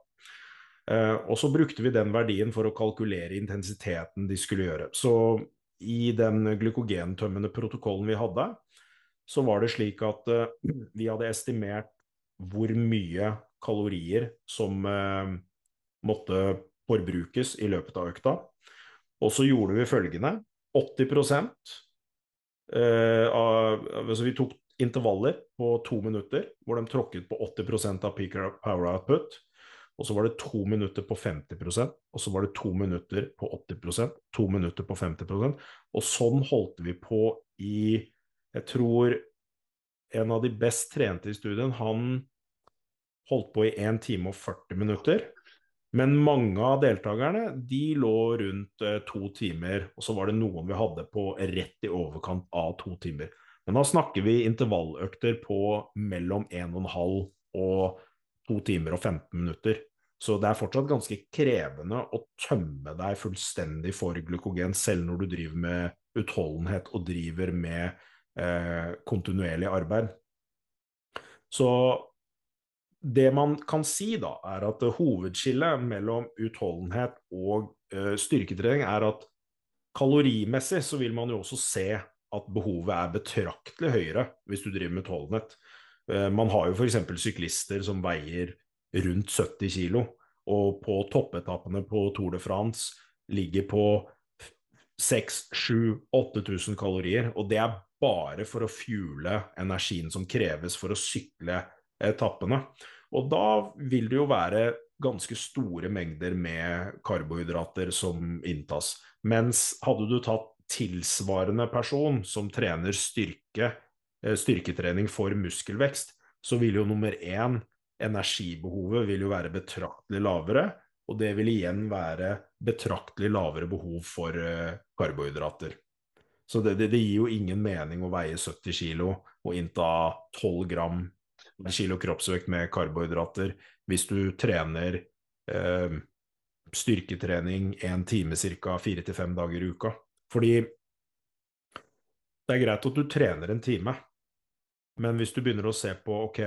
Uh, og så brukte vi den verdien for å kalkulere intensiteten de skulle gjøre. Så i den glykogentømmende protokollen vi hadde, så var det slik at uh, vi hadde estimert hvor mye kalorier som uh, måtte forbrukes i løpet av økta. Og så gjorde vi følgende. 80 uh, av Altså vi tok intervaller på to minutter hvor de tråkket på 80% av peak power output. Og så var det to minutter på 50% og så var det to minutter på 80% to minutter på 50% Og sånn holdt vi på i Jeg tror en av de best trente i studien, han holdt på i 1 time og 40 minutter. Men mange av deltakerne de lå rundt eh, to timer, og så var det noen vi hadde på rett i overkant av to timer. Men da snakker vi intervalløkter på mellom 1,5 og 2 timer og 15 minutter. Så det er fortsatt ganske krevende å tømme deg fullstendig for glykogen, selv når du driver med utholdenhet og driver med eh, kontinuerlig arbeid. Så det man kan si, da, er at hovedskillet mellom utholdenhet og eh, styrketrening er at kalorimessig så vil man jo også se at behovet er betraktelig høyere hvis du driver med utholdenhet. Eh, man har jo f.eks. syklister som veier rundt 70 kg, og på toppetappene på Tour de France ligger på 6000-8000 kalorier. Og det er bare for å fuele energien som kreves for å sykle etappene. Og da vil det jo være ganske store mengder med karbohydrater som inntas. Mens hadde du tatt tilsvarende person som trener styrke, eh, styrketrening for muskelvekst, så vil jo nummer én energibehovet vil jo være betraktelig lavere, og det vil igjen være betraktelig lavere behov for uh, karbohydrater. Så det, det, det, gir jo ingen mening å veie 70 kg og innta 12 gram kilo kroppsvekt med karbohydrater hvis du trener eh, styrketrening én time ca. fire til fem dager i uka. Fordi det er greit at du trener en time, men hvis du begynner å se på ok,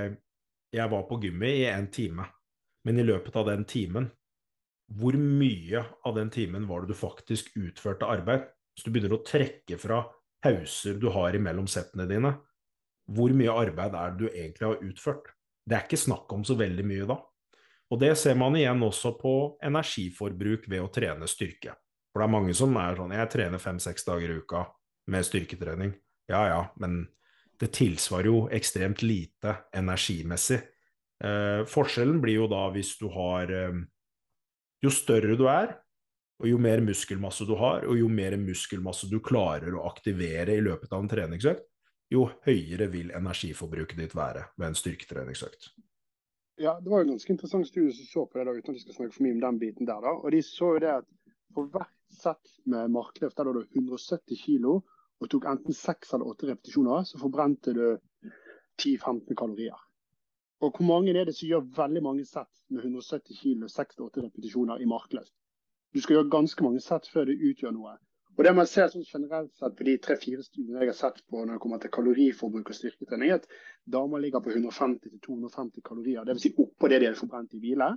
jeg var på gymmet i en time, men i løpet av den timen, hvor mye av den timen var det du faktisk utførte arbeid? Hvis du begynner å trekke fra pauser du har imellom settene dine, hvor mye arbeid er det du egentlig har utført? Det er ikke snakk om så veldig mye da. Og det ser man igjen også på energiforbruk ved å trene styrke. For det er mange som er sånn Jeg trener fem-seks dager i uka med styrketrening. Ja ja, men det tilsvarer jo ekstremt lite energimessig. Eh, forskjellen blir jo da hvis du har eh, Jo større du er, og jo mer muskelmasse du har, og jo mer muskelmasse du klarer å aktivere i løpet av en treningsøkt, jo høyere vil energiforbruket ditt være ved en styrketreningsøkt. Ja, Det var jo en ganske interessant studie som så på det, da, uten at vi skal snakke for mye om den biten der. da, og De så jo det at for hvert sett med markløft der du 170 kg, og tok enten seks eller åtte repetisjoner, så forbrente du 10-15 kalorier. Og hvor mange er det som gjør veldig mange sett med 170 kg, 6-8 repetisjoner i markløft? Du skal gjøre ganske mange sett før det utgjør noe. Og det man ser sånn generelt sett på de tre-fire studiene jeg har sett på når det kommer til kaloriforbruk og styrketrening, er at damer ligger på 150-250 kalorier. Dvs. Si oppå det de har forbrent i hvile.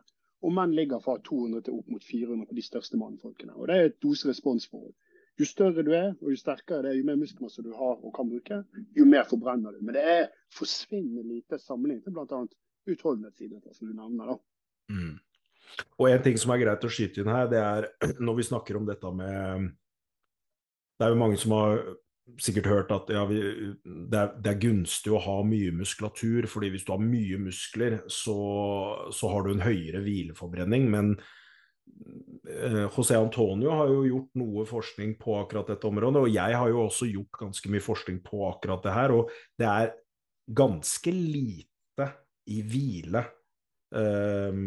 Og menn ligger fra 200 til opp mot 400 på de største mannfolkene. Og Det er et dose-respons-forhold. Jo større du er, og jo sterkere det er, jo mer muskelmasse du har og kan bruke, jo mer forbrenner du. Men det er forsvinnende lite sammenlignet med bl.a. utholdenhetsidretter, som du nevner. da. Mm. Og en ting som er greit å skyte inn her, det er <clears throat> når vi snakker om dette med det er jo mange som har sikkert hørt at ja, vi, det, er, det, er, gunstig å ha mye muskulatur, fordi hvis du har mye muskler, så, så har du en høyere hvileforbrenning. Men José Antonio har jo gjort noe forskning på akkurat dette området, og jeg har jo også gjort ganske mye forskning på akkurat det her, og det er ganske lite i hvile eh,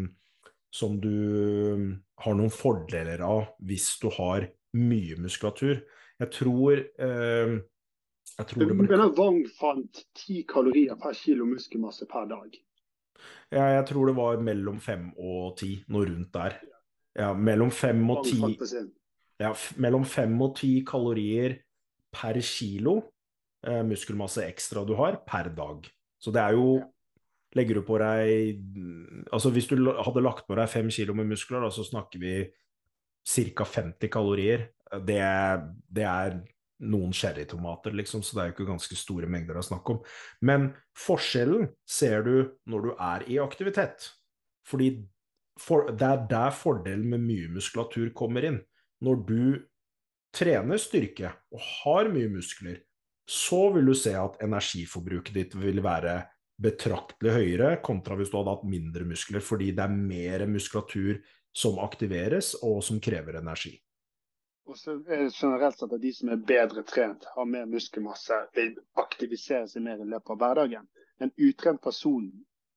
som du har noen fordeler av hvis du har mye muskulatur. Jeg tror eh, jeg tror det ble... Wang fant ti kalorier per kilo muskelmasse per dag. Ja, jeg tror det var mellom fem og ti, noe rundt der. Ja, mellom fem og ti ja, mellom fem og ti kalorier per kilo eh, muskelmasse ekstra du har, per dag. Så det er jo Legger du på deg Altså hvis du hadde lagt på deg fem kilo med muskler, da, så snakker vi ca. 50 kalorier det, det er noen cherrytomater, liksom, så det er jo ikke ganske store mengder å snakke om. Men forskjellen ser du når du er i aktivitet. Fordi for, det er der fordelen med mye muskulatur kommer inn. Når du trener styrke og har mye muskler, så vil du se at energiforbruket ditt vil være betraktelig høyere kontra hvis du hadde hatt mindre muskler, fordi det er mer muskulatur som aktiveres og som krever energi. Og så er det generelt at de som er bedre trent, har mer muskelmasse, vil aktivisere seg mer i løpet av hverdagen. En utrent person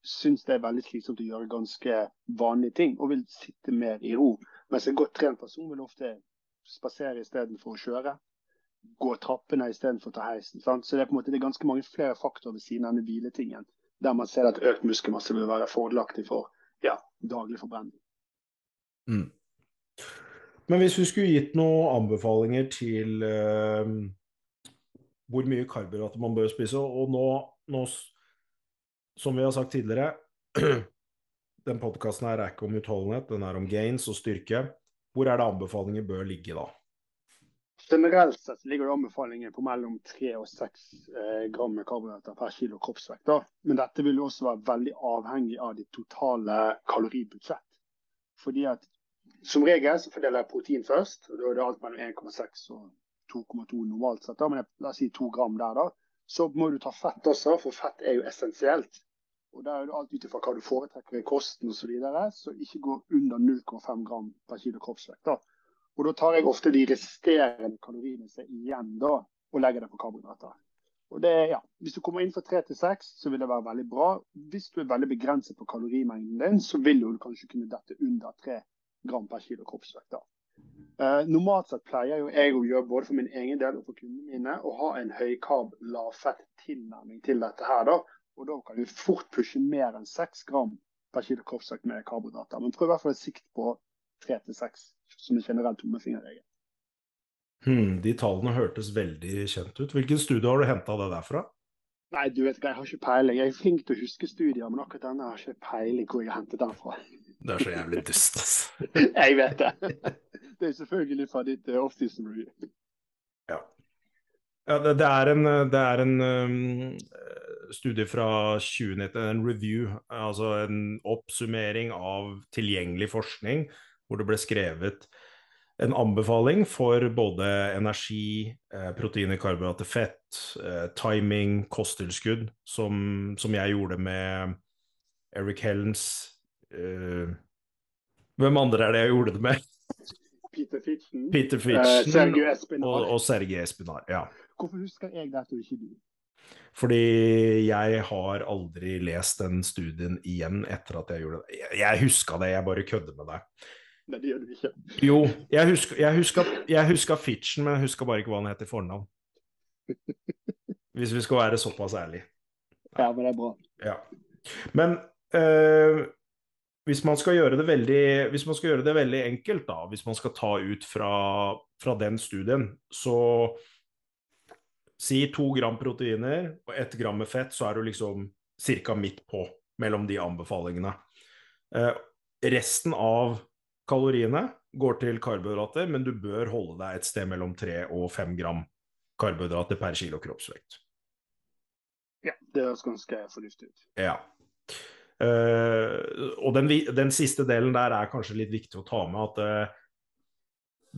syns det er veldig slitsomt å gjøre ganske vanlige ting, og vil sitte mer i ro. Mens en godt trent person vil ofte spasere istedenfor å kjøre. Gå trappene istedenfor å ta heisen. Sant? Så det er på en måte det er ganske mange flere faktorer ved siden av denne hviletingen, der man ser at økt muskelmasse vil være fordelaktig for ja, daglig forbrenning. Mm. Men hvis vi skulle gitt noen anbefalinger til uh, hvor mye karbohydrater man bør spise, og nå, nå, som vi har sagt tidligere <clears throat> Den podkasten her er ikke om utholdenhet, den er om gains og styrke. Hvor er det anbefalinger bør ligge da? Generelt sett ligger det anbefalinger på mellom 3 og 6 eh, gram karbohydrater per kilo kroppsvekt. Da. Men dette vil også være veldig avhengig av ditt totale kaloribudsjett. Fordi at som regel så fordeler jeg protein først. og Da er det alt mellom 1,6 og 2,2 normalt sett. Da, men la oss si 2 gram der, da. Så må du ta fett også, for fett er jo essensielt. Og Da er det alt ut ifra hva du foretrekker i kosten osv. Så, videre, så ikke gå under 0,5 gram per kilo kroppsvekt. da. Og Da tar jeg ofte de resterende kaloriene som igjen da, og legger det på karbohydrater. Og det, ja, Hvis du kommer inn for 3-6, så vil det være veldig bra. Hvis du er veldig begrenset på kalorimengden din, så vil du kanskje kunne dette under 3 gram per kilo kroppsvekt. Eh, normalt sett pleier jo jeg å gjøre både for min egen del og for kundene mine å ha en høykarb, lavfett-tilnærming til dette her. da, og Da kan du fort pushe mer enn 6 gram per kilo kroppsvekt med karbohydrater. Men prøv i hvert fall et sikt på 3-6 som en generell tommefingerregel. Hmm, de tallene hørtes veldig kjent ut. Hvilken studie har du henta det derfra? Nei, du vet ikke, jeg har ikke peiling. Jeg er flink til å huske studier, men akkurat denne har ikke peiling hvor jeg har hentet den fra. Det er så jævlig dust, altså. Jeg vet det. <laughs> Det er selvfølgelig fra ditt uh, offseason review. Ja. ja det, det, er en, det er en um, studie fra 2019, en review, altså en oppsummering av tilgjengelig forskning, hvor det ble skrevet en anbefaling for både energi, eh, proteiner, karbohydrater, fett, eh, timing, kosttilskudd, som, som jeg gjorde med Eric Helms Uh, hvem andre er det jeg gjorde det med? Peter Fitchen. Peter Fitchen uh, Sergio Espinar. Og, og Sergio Espinar, ja. Hvorfor husker jeg dette og ikke du? Fordi jeg har aldri lest den studien igjen etter at jeg gjorde det. Jeg, jeg huska det, jeg bare kødder med deg. Nei, det gjør du ikke. Jo, jeg huska, jeg huska, jeg huska Fitchen, men jeg huska bare ikke hva han het i fornavn. Hvis vi skal være såpass ærlige. Ja, men det er bra. Ja. Men øh, hvis man skal gjøre det veldig, hvis man skal gjøre det veldig enkelt, da, hvis man skal ta ut fra, fra den studien, så si to gram proteiner og ett gram med fett, så er du liksom ca. midt på mellom de anbefalingene. Eh, resten av kaloriene går til karbohydrater, men du bør holde deg et sted mellom tre og fem gram karbohydrater per kilo kroppsvekt. Ja, det høres ganske fornuftig ut. Ja. Uh, og den, den, siste delen der er kanskje litt viktig å ta med at uh,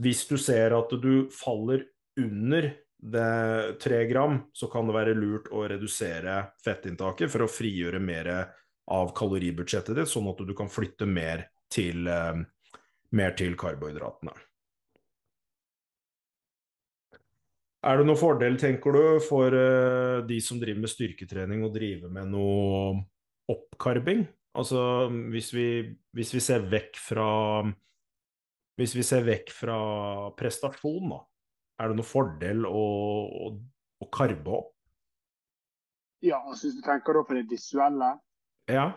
hvis du ser at du faller under det, 3 gram, så kan det være lurt å redusere fettinntaket for å frigjøre mer av kaloribudsjettet ditt, sånn at du kan flytte mer til, eh, mer til karbohydratene. Er det noen fordel, tenker du, for de som driver med styrketrening og driver med noe oppkarbing? Altså hvis vi, hvis vi ser vekk fra Hvis vi ser vekk fra prestasjon, da. Er det noen fordel å, å, å karbe opp? Ja, altså hvis du tenker da på det visuelle, Ja.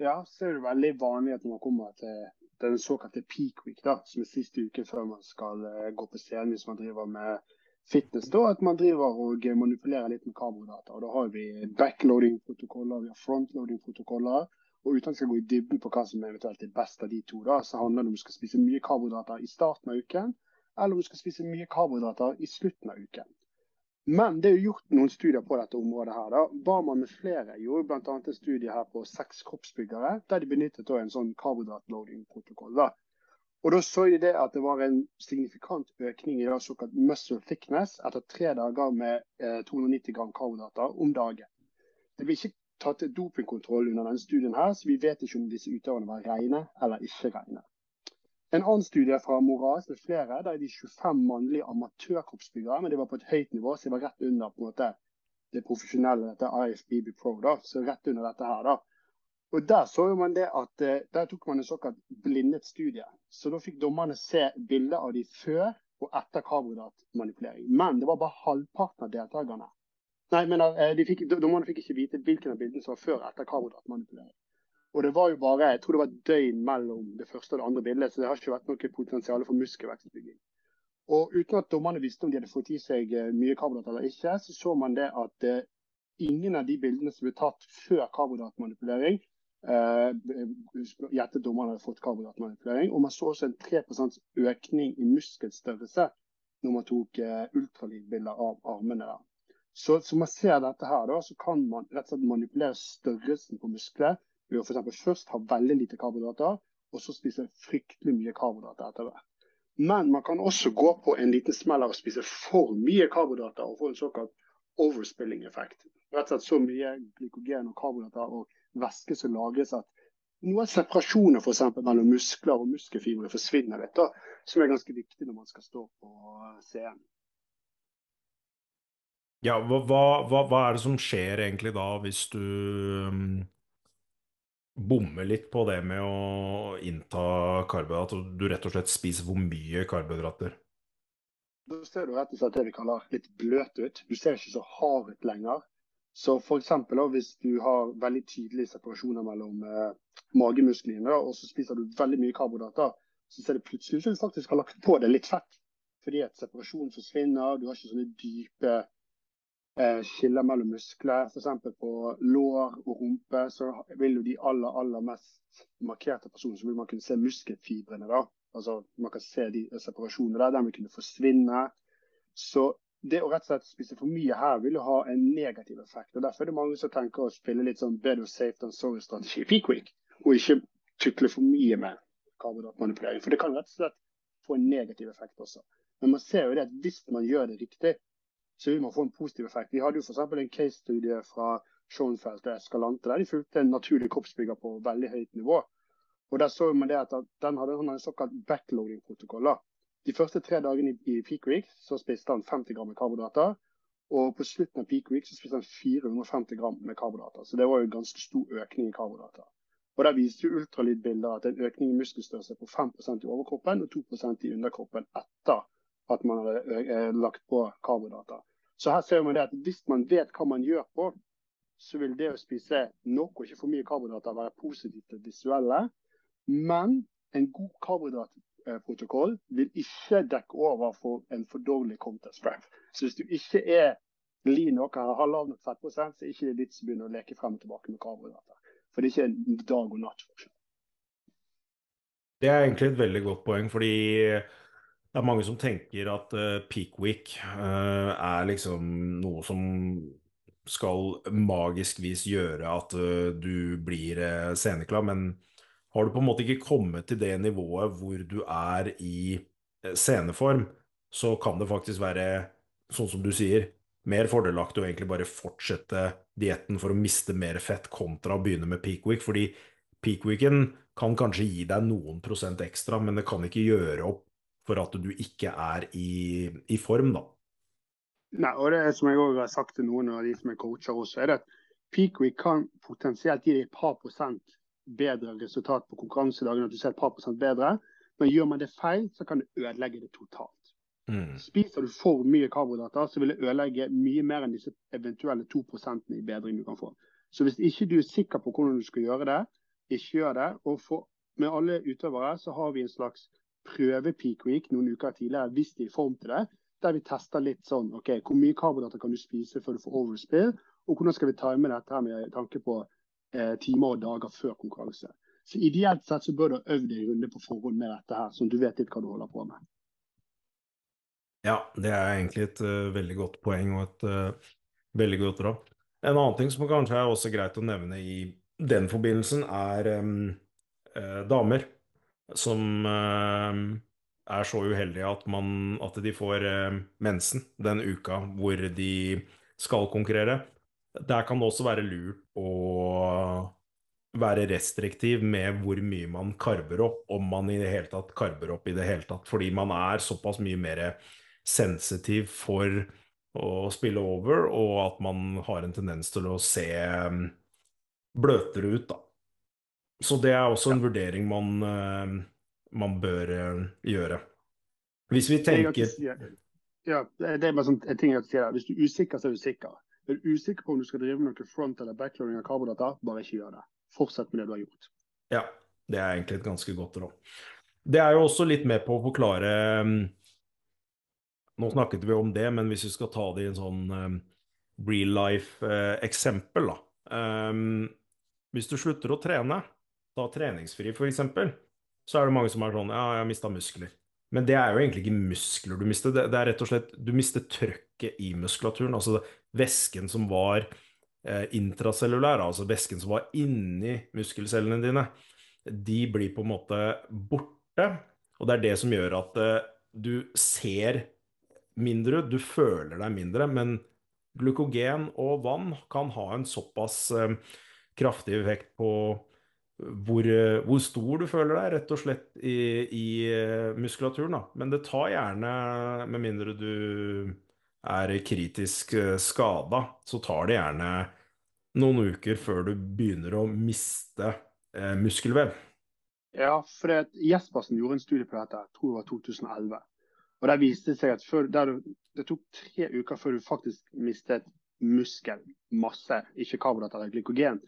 ja, så er det veldig vanlig at når man kommer til den såkalte peak week, da, som er siste uke før man skal eh, gå på scenen hvis man driver med fitness, da, at man driver og manipulerer litt med karbohydrater. Og da har vi backloading-protokoller, vi har frontloading-protokoller. Og uten at jeg skal gå i dybden på hva som eventuelt er best av de to, da, så handler det om du skal spise mye karbohydrater i starten av uken, eller om du skal spise mye karbohydrater i slutten av uken. Men det er jo gjort noen studier på dette området. her. da. Barman med flere gjorde bl.a. en studie her på seks kroppsbyggere, der de benyttet en sånn karbohydratloading-protokoll. Og Da så de det at det var en signifikant økning i såkalt muscle thickness etter tre dager med eh, 290 gram karbohydrater om dagen. Det ble ikke tatt dopingkontroll under denne studien, her, så vi vet ikke om disse utøverne var rene eller ikke rene. En annen studie fra Moraes med flere, der er de 25 mannlige amatørkroppsbyggere, men de var på et høyt nivå, så de var rett under på en måte det profesjonelle, dette IFBB Pro, da, så rett under dette her. da. Og Der så man det at eh, der tok man en såkalt blindet studie. Så Da fikk dommerne se bilder av de før og etter karbohydratmanipulering. Men det var bare halvparten av deltakerne. Nei, men eh, de fikk, Dommerne fikk ikke vite hvilken av bildene som var før og etter karbohydratmanipulering. Og det var jo bare jeg tror det var et døgn mellom det første og det andre bildet, så det har ikke vært noe potensial for muskelvekstbygging. Og uten at dommerne visste om de hadde fått i seg eh, mye karbohydrat eller ikke, så så man det at ingen av de bildene som ble tatt før karbohydratmanipulering, eh, gjettet dommerne hadde fått karbohydratmanipulering. Og man så også en 3% økning i muskelstørrelse når man tok eh, ultralydbilder av armene. der. Så, så man ser dette her, da, så kan man rett og slett manipulere størrelsen på muskler ved å f.eks. først ha veldig lite karbohydrater, og så spise fryktelig mye karbohydrater etter hvert. Men man kan også gå på en liten smell av å spise for mye karbohydrater og få en såkalt overspilling-effekt. Rett og slett så mye glykogen og karbohydrater og væske som lagres at noe av separasjonen for eksempel, mellom muskler og muskelfibre forsvinner litt, da, som er ganske viktig når man skal stå på scenen. Ja, hva, hva, hva, er det som skjer egentlig da, hvis du um, bommer litt på det med å innta karbohydrat, og du rett og slett spiser for mye karbohydrater? Da ser du rett og slett det vi kaller litt bløt ut. Du ser ikke så hard ut lenger. Så f.eks. hvis du har veldig tydelige separasjoner mellom eh, magemusklene, og så spiser du veldig mye karbohydrater, så ser det plutselig ut som du faktisk har lagt på deg litt fett. Fordi at separasjonen forsvinner, du har ikke sånne dype eh, skiller mellom muskler. F.eks. på lår og rumpe så vil jo de aller, aller mest markerte personene så vil man kunne se muskelfibrene. da. Altså, Man kan se de separasjonene der. Den vil kunne forsvinne. Så det å rett og slett spise for mye her vil jo ha en negativ effekt. og Derfor er det mange som tenker å spille litt sånn better safe than sorry-strategi i peak week. Og ikke tukle for mye med karbohydratmanipulering. For det kan rett og slett få en negativ effekt også. Men man ser jo det at hvis man gjør det riktig, så vil man få en positiv effekt. Vi hadde jo f.eks. en case-studie fra Schoenfeldt og Escalante der de fulgte en naturlig kroppsbygger på veldig høyt nivå. Og der så man det at Den hadde en såkalt backloading-protokoll. De første tre dagene i peak week så spiste han 50 gram med karbohydrater. Og på slutten av peak week så spiste han 450 gram med karbohydrater. Så det var jo en ganske stor økning i karbohydrater. Og Der viste jo ultralydbilder at en økning i muskelstørrelse på 5% i overkroppen og 2% i underkroppen etter at man hadde lagt på karbohydrater. Så her ser man det at hvis man vet hva man gjør på, så vil det å spise nok og ikke for mye karbohydrater være positivt til visuelle. Men en god karbohydratprotokoll vil ikke dekke over for en for dårlig contest prep. Så hvis du ikke er lean nok og har nok fettprosent, så er det ikke vits å begynne å leke frem og tilbake med karbohydrater. For det er ikke en dag og natt forskjell. Det er egentlig et veldig godt poeng, fordi det er mange som tenker at uh, peak week uh, er liksom noe som skal magisk vis gjøre at uh, du blir sceneklar, men har du på en måte ikke kommet til det nivået hvor du er i eh, sceneform, så kan det faktisk være, sånn som du sier, mer fordelaktig å egentlig bare fortsette dietten for å miste mer fett, kontra å begynne med peak week. Fordi peak weeken kan kanskje gi deg noen prosent ekstra, men det kan ikke gjøre opp for at du ikke er i, i form, da. Nei, og det som jeg også har sagt til noen av de som er coacher også, er at peak week kan potensielt gi deg et par prosent bedre resultat på konkurransedagen, at du ser et par prosent bedre. Men gjør man det feil, så kan det ødelegge det totalt. Mm. Spiser du for mye karbohydrater, så vil det ødelegge mye mer enn disse eventuelle 2 i bedring du kan få. Så hvis ikke du er sikker på hvordan du skal gjøre det, ikke gjør det. Og for, med alle utøvere så har vi en slags prøve-peak week noen uker tidligere hvis de er i form til det. Der vi tester litt sånn OK, hvor mye karbohydrater kan du spise før du får overspill? Og hvordan skal vi time dette her med tanke på eh, timer og dager før konkurranse? Så Ideelt sett så bør du øve deg en runde på forhånd med dette her, sånn du vet litt hva du holder på med. Ja, det er egentlig et uh, veldig godt poeng og et uh, veldig godt råd. En annen ting som kanskje er også greit å nevne i den forbindelsen, er um, uh, damer som er så uheldige at, man, at de får mensen den uka hvor de skal konkurrere. Der kan det også være lurt å være restriktiv med hvor mye man karver opp, om man i det hele tatt karver opp i det hele tatt. Fordi man er såpass mye mer sensitiv for å spille over, og at man har en tendens til å se um, bløtere ut, da. Så det er også en vurdering man, uh, man bør uh, gjøre. Hvis vi tenker Ja, det er bare sånn, en ting jeg sier. Hvis du er usikker, så er du sikker. Er du usikker på om du skal drive med noe front- eller backloading av karbodata, bare ikke gjør det. Fortsett med det du har gjort. Ja, det er egentlig et ganske godt råd. Det er jo også litt med på å forklare um, nå snakket vi om det, men hvis vi skal ta det i en sånn um, real life-eksempel, uh, da. Um, hvis du slutter å trene, da treningsfri f.eks., så er det mange som er sånn Ja, jeg har mista muskler. Men det er jo egentlig ikke muskler du mister, det, det er rett og slett Du mister trøkket i muskulaturen. Altså væsken som var eh, intracellulær, altså væsken som var inni muskelcellene dine, de blir på en måte borte. Og det er det som gjør at eh, du ser mindre ut, du føler deg mindre, men glukogen og vann kan ha en såpass eh, kraftig effekt på hvor, eh, hvor, stor du føler deg, rett og slett, i, i eh, muskulaturen. Da. Men det tar gjerne, med mindre du er kritisk skada, så tar det gjerne noen uker før du begynner å miste eh, muskelvev. Ja, for Jespersen gjorde en studie på dette, jeg tror det var 2011. Og der viste Det seg at før, du, det tok tre uker før du faktisk mistet muskelmasse, ikke karbohydrater eller glykogen.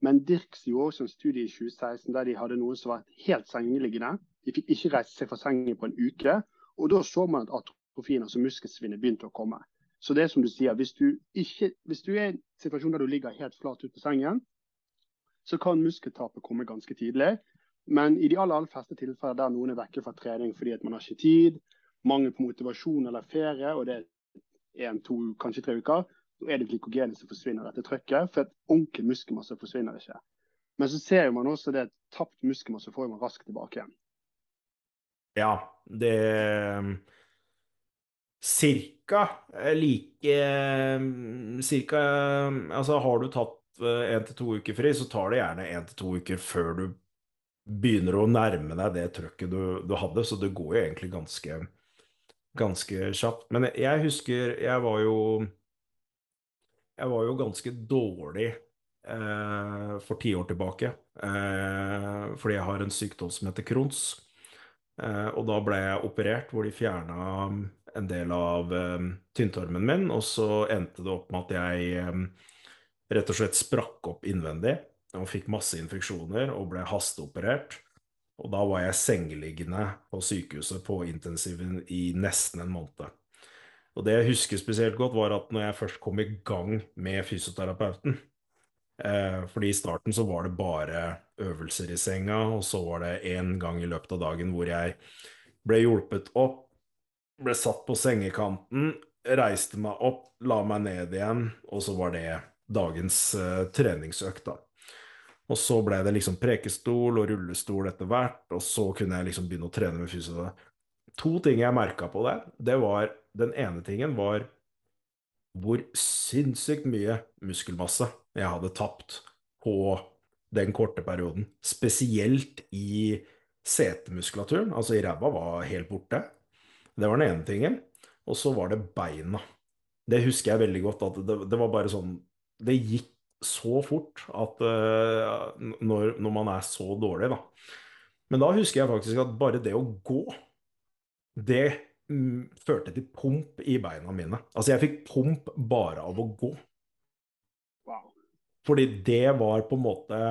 Men Dirks gjorde også en studie i 2016 der de hadde noen som var helt sengeliggende. De fikk ikke reist seg fra sengen på en uke. Og da så man at atrofien, altså muskelsvinnet, begynte å komme. Så det er som du sier, hvis du, ikke, hvis du er i en situasjon der du ligger helt flat ut på sengen, så kan muskeltapet komme ganske tidlig. Men i de aller, aller fleste tilfeller der noen er vekke fra trening fordi at man har ikke tid, mangel på motivasjon eller ferie, og det er en, to, kanskje tre uker, så er det glykogenet som forsvinner etter trøkket. For at ordentlig muskelmasse forsvinner ikke. Men så ser man også det at tapt muskelmasse får man raskt tilbake igjen. Ja, det Cirka like Cirka Altså, har du tatt én eh, til to uker fri, så tar det gjerne én til to uker før du begynner å nærme deg det trøkket du, du hadde. Så det går jo egentlig ganske ganske kjapt. Men jeg husker jeg var jo Jeg var jo ganske dårlig eh, for ti år tilbake. Eh, fordi jeg har en sykdom som heter Crohns. Eh, og da ble jeg operert hvor de fjerna en del av eh, tynntarmen min. Og så endte det opp med at jeg eh, rett og slett sprakk opp innvendig og fikk masse infeksjoner og ble hasteoperert. Og da var jeg sengeliggende på sykehuset på intensiven i nesten en måned. Og det jeg husker spesielt godt, var at når jeg først kom i gang med fysioterapeuten eh, fordi i starten så var det bare øvelser i senga, og så var det én gang i løpet av dagen hvor jeg ble hjulpet opp, ble satt på sengekanten, reiste meg opp, la meg ned igjen, og så var det dagens eh, treningsøkt, da. Og så ble det liksom prekestol og rullestol etter hvert, og så kunne jeg liksom begynne å trene med to ting jeg merka på det. Det var Den ene tingen var hvor sinnssykt mye muskelmasse jeg hadde tapt på den korte perioden. Spesielt i setemuskulaturen. Altså i ræva var helt borte. Det var den ene tingen. Og så var det beina. Det husker jeg veldig godt. at Det, det var bare sånn Det gikk så fort at uh, når, når, man er så dårlig, da. Men da husker jeg faktisk at bare det å gå, det førte til pump i beina mine. Altså, jeg fikk pump bare av å gå. Wow. Fordi det var på en måte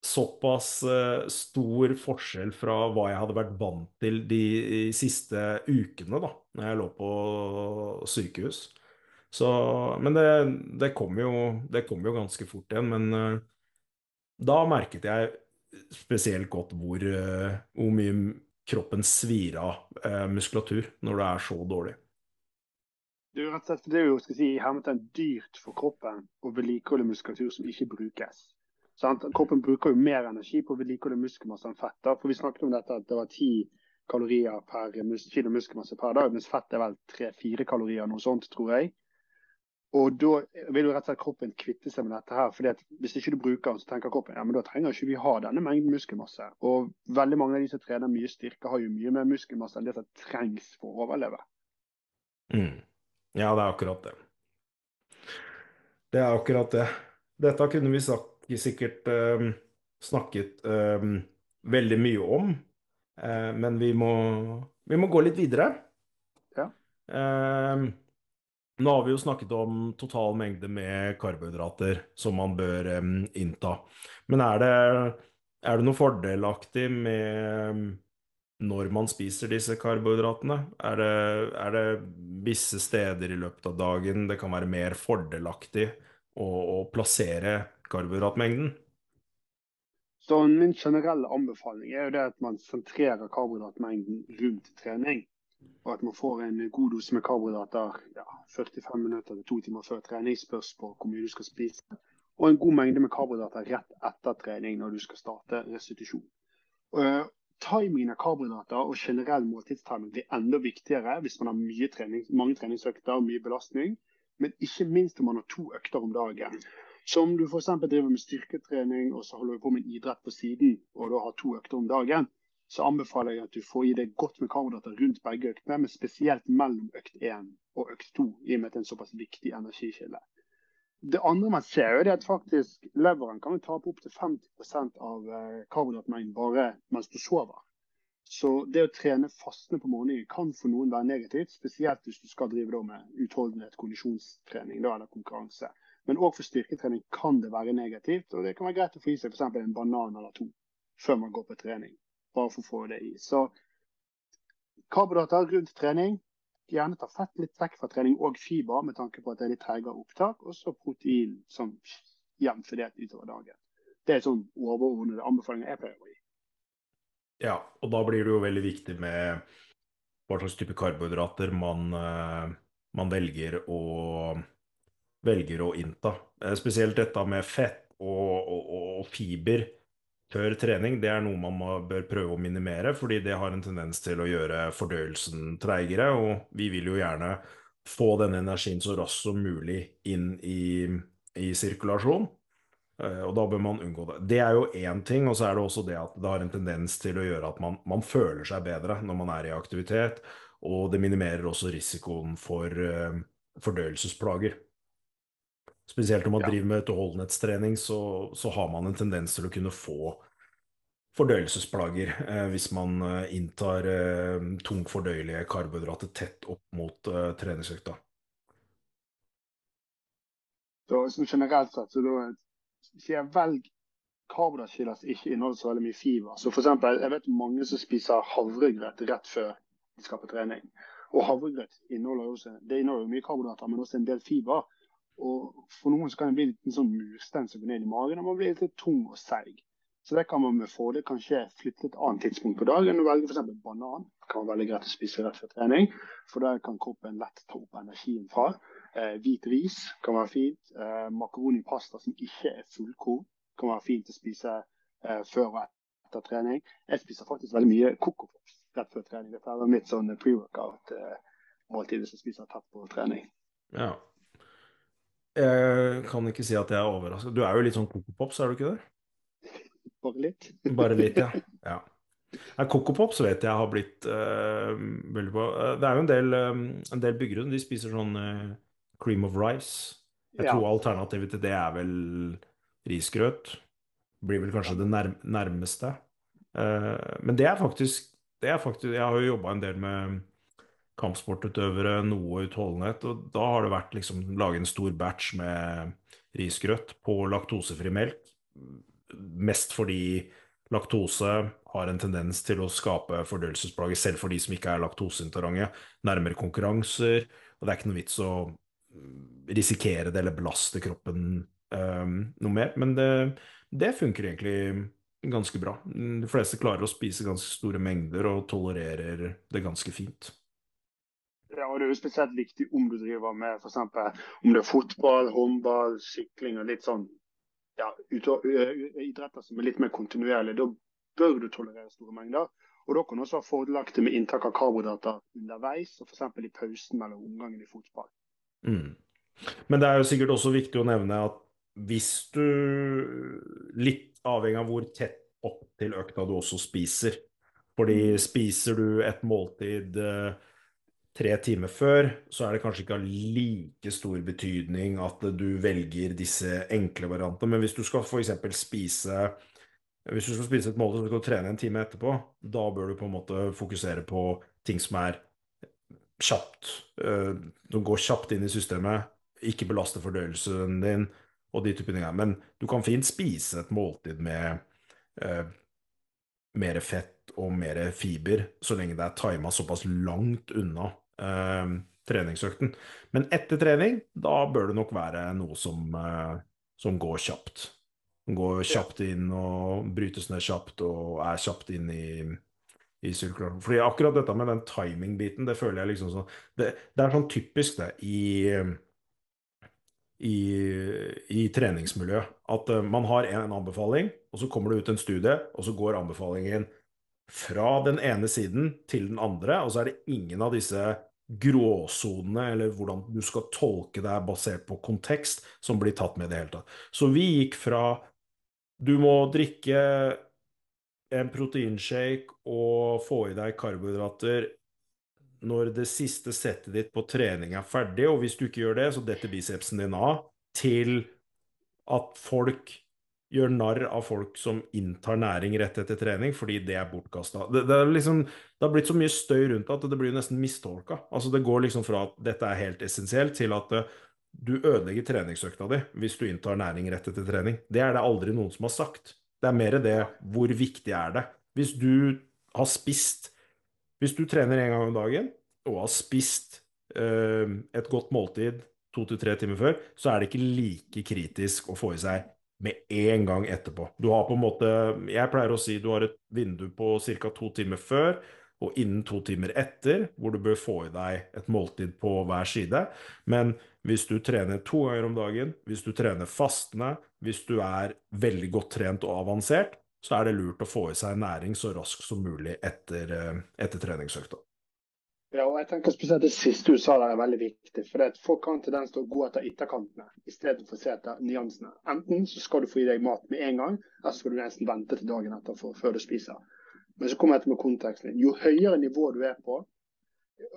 såpass uh, stor forskjell fra hva jeg hadde vært vant til de, de siste ukene, da, når jeg lå på sykehus. Så, men det, det, kom jo, det, kom jo, ganske fort igjen. Men uh, da merket jeg spesielt godt hvor, uh, hvor mye kroppen svir av eh, muskulatur når det er så dårlig. Det er jo rett og slett det er jo skal si, hermetegn dyrt for kroppen å vedlikeholde muskulatur som ikke brukes. Sant? Kroppen bruker jo mer energi på å vedlikeholde muskelmasse enn fett. For Vi snakket om dette at det var ti kalorier per kilo muskelmasse per dag, mens fett er vel tre-fire kalorier, noe sånt, tror jeg. Og da vil jo rett og slett kroppen kvitte seg med dette her. fordi at Hvis ikke du bruker den, så tenker kroppen ja, men da trenger ikke vi ha denne mengden muskelmasse. Og veldig mange av de som trener mye styrke, har jo mye mer muskelmasse enn det som trengs for å overleve. Mm. Ja, det er akkurat det. Det er akkurat det. Dette kunne vi sagt, sikkert eh, snakket eh, veldig mye om, eh, men vi må, vi må, gå litt videre. Ja. Nå har vi jo snakket om total mengde med karbohydrater som man bør um, innta. Men er det, er det noe fordelaktig med når man spiser disse karbohydratene? Er det, er det, visse steder i løpet av dagen det kan være mer fordelaktig å, å plassere karbohydratmengden? Så Min generelle anbefaling er jo det at man sentrerer karbohydratmengden rundt trening og at man får en god dose med karbohydrater ja, 45 minutter til to timer før trening. Spørs på hvor mye du skal spise. Og en god mengde med karbohydrater rett etter trening når du skal starte restitusjon. Uh, timing av karbohydrater og generell måltidstiming blir enda viktigere hvis man har trening, mange treningsøkter og mye belastning. Men ikke minst om man har to økter om dagen. Så om du f.eks. driver med styrketrening og så holder du på med idrett på siden, og da har to økter om dagen, så anbefaler jeg at du får i deg godt med karbohydrater rundt begge øktene, men spesielt mellom økt 1 og økt 2, i og med at det er en såpass viktig energikilde. Det andre man ser, er at faktisk leveren kan ta opp opptil 50% av eh, karbohydratmengden bare mens du sover. Så det å trene fastende på morgenen kan for noen være negativt, spesielt hvis du skal drive med utholdenhet, kondisjonstrening eller konkurranse. Men òg for styrketrening kan det være negativt, og det kan være greit å få i seg f.eks. en banan eller to før man går på trening bare for å få det i. Så karbohydrater rundt trening. Gjerne ta fett litt vekk fra trening og fiber med tanke på at det er litt tregere opptak. Og så protein som jevnt fordelt utover dagen. Det er sånn overordnede anbefalinger jeg pleier å gi. Ja, og da blir det jo veldig viktig med hva slags type karbohydrater man, eh, man velger, å, velger å innta. Eh, spesielt dette med fett og, og, og fiber før trening, det er noe man må, bør prøve å minimere, fordi det har en tendens til å gjøre fordøyelsen treigere. Og vi vil jo gjerne få denne energien så raskt som mulig inn i, i sirkulasjon. Eh, og da bør man unngå det. Det er jo én ting, og så er det også det at det har en tendens til å gjøre at man, man føler seg bedre når man er i aktivitet. Og det minimerer også risikoen for uh, fordøyelsesplager. Spesielt når man ja. driver med utholdenhetstrening, så, så, har man en tendens til å kunne få fordøyelsesplager eh, hvis man eh, inntar eh, tungt fordøyelige karbohydrater tett opp mot eh, treningsøkta. Så, så generelt sett så da sier jeg velg karbohydratkilder som ikke inneholder så veldig mye fiber. Så for eksempel, Jeg vet mange som spiser havregrøt rett før de skal på trening. Og havregrøt inneholder jo mye karbohydrater, men også en del fiber. Og For noen så kan det bli litt sånn murstein som går ned i magen, og man blir litt tung og seig. Så det kan man med fordel kanskje flytte et annet tidspunkt på dagen og velge f.eks. banan. Kan være veldig greit å spise rett før trening, for der kan kroppen lett ta opp energien fra. Eh, hvit ris kan være fint. Eh, Makaronipasta som ikke er fullkorn, kan være fint å spise eh, før og etter trening. Jeg spiser faktisk veldig mye kokospops rett før trening. Det er mitt sånn pre-workout-måltid hvis jeg spiser tett på trening. Ja. Jeg kan ikke si at jeg er overrasket. Du er jo litt sånn Coco er du ikke det? Bare litt. Bare litt, ja. <laughs> ja. Coco Pops vet jeg har blitt uh, veldig bra. Det er jo en del, um, en del byggere de spiser sånn uh, cream of rice. Jeg ja. tror alternativet til det er vel risgrøt. Blir vel kanskje det nær nærmeste. Uh, men det er, faktisk, det er faktisk Jeg har jo jobba en del med kampsportutøvere, noe utholdenhet, og da har det vært liksom lage en stor batch med risgrøt på laktosefri melk. Mest fordi laktose har en tendens til å skape fordøyelsesplager selv for de som ikke er laktoseintolerante. Nærmere konkurranser, og det er ikke noe vits å risikere det eller belaste kroppen um, noe mer. Men det, det, funker egentlig ganske bra. De fleste klarer å spise ganske store mengder og tolererer det ganske fint. Ja, og Det er jo spesielt viktig om du driver med f.eks. om det er fotball, håndball, sykling og litt sånn ja, idretter som er litt mer kontinuerlige. Da bør du tolerere store mengder. Og Da kan du også ha fordelaktig med inntak av karbohydrater underveis, og f.eks. i pausen mellom omgangen i fotball. Mm. Men det er jo sikkert også viktig å nevne at hvis du Litt avhengig av hvor tett opp til økta du også spiser. Fordi mm. spiser du et måltid uh, tre timer før, så er det kanskje ikke av like stor betydning at du velger disse enkle variantene. Men hvis du skal f.eks. spise hvis du skal spise et måltid og skal trene en time etterpå, da bør du på en måte fokusere på ting som er kjapt. Du går kjapt inn i systemet, ikke belaster fordøyelsen din og de type ting. Men du kan fint spise et måltid med uh, mer fett og mer fiber, så lenge det er tima såpass langt unna eh, treningsøkten. Men etter trening, da bør det nok være noe som, eh, som går kjapt. Går kjapt inn og brytes ned kjapt og er kjapt inn i, i sirkulasjon. Fordi akkurat dette med den timing-biten, det føler jeg liksom sånn det, det, er sånn typisk, det, i, i, i treningsmiljøet. At uh, man har en anbefaling, og så kommer det ut en studie, og så går anbefalingen fra den ene siden til den andre, og så er det ingen av disse gråsonene, eller hvordan du skal tolke det basert på kontekst, som blir tatt med i det hele tatt. Så vi gikk fra du må drikke en proteinshake og få i deg karbohydrater når det siste settet ditt på trening er ferdig, og hvis du ikke gjør det, så detter bicepsen din av, til at folk gjør narr av folk som inntar næring rett etter trening, fordi det er bortkasta. Det, det, liksom, det, har blitt så mye støy rundt at det blir nesten mistolka. Altså, det går liksom fra at dette er helt essensielt, til at uh, du ødelegger treningsøkta di hvis du inntar næring rett etter trening. Det er det aldri noen som har sagt. Det er mer det hvor viktig er det. Hvis du har spist Hvis du trener en gang om dagen og har spist uh, et godt måltid to til tre timer før, så er det ikke like kritisk å få i seg med en gang etterpå. Du har på en måte Jeg pleier å si du har et vindu på ca. to timer før og innen to timer etter, hvor du bør få i deg et måltid på hver side. Men hvis du trener to ganger om dagen, hvis du trener fastende, hvis du er veldig godt trent og avansert, så er det lurt å få i seg næring så raskt som mulig etter, eh, etter treningsøkta. Ja, og jeg tenker spesielt Det siste du sa der er veldig viktig. for Folk har en tendens til å gå etter ytterkantene istedenfor å se etter nyansene. Enten så skal du få i deg mat med en gang, eller så skal du nesten vente til dagen etter for, før du spiser. Men så kommer jeg til med konteksten. Jo høyere nivå du er på,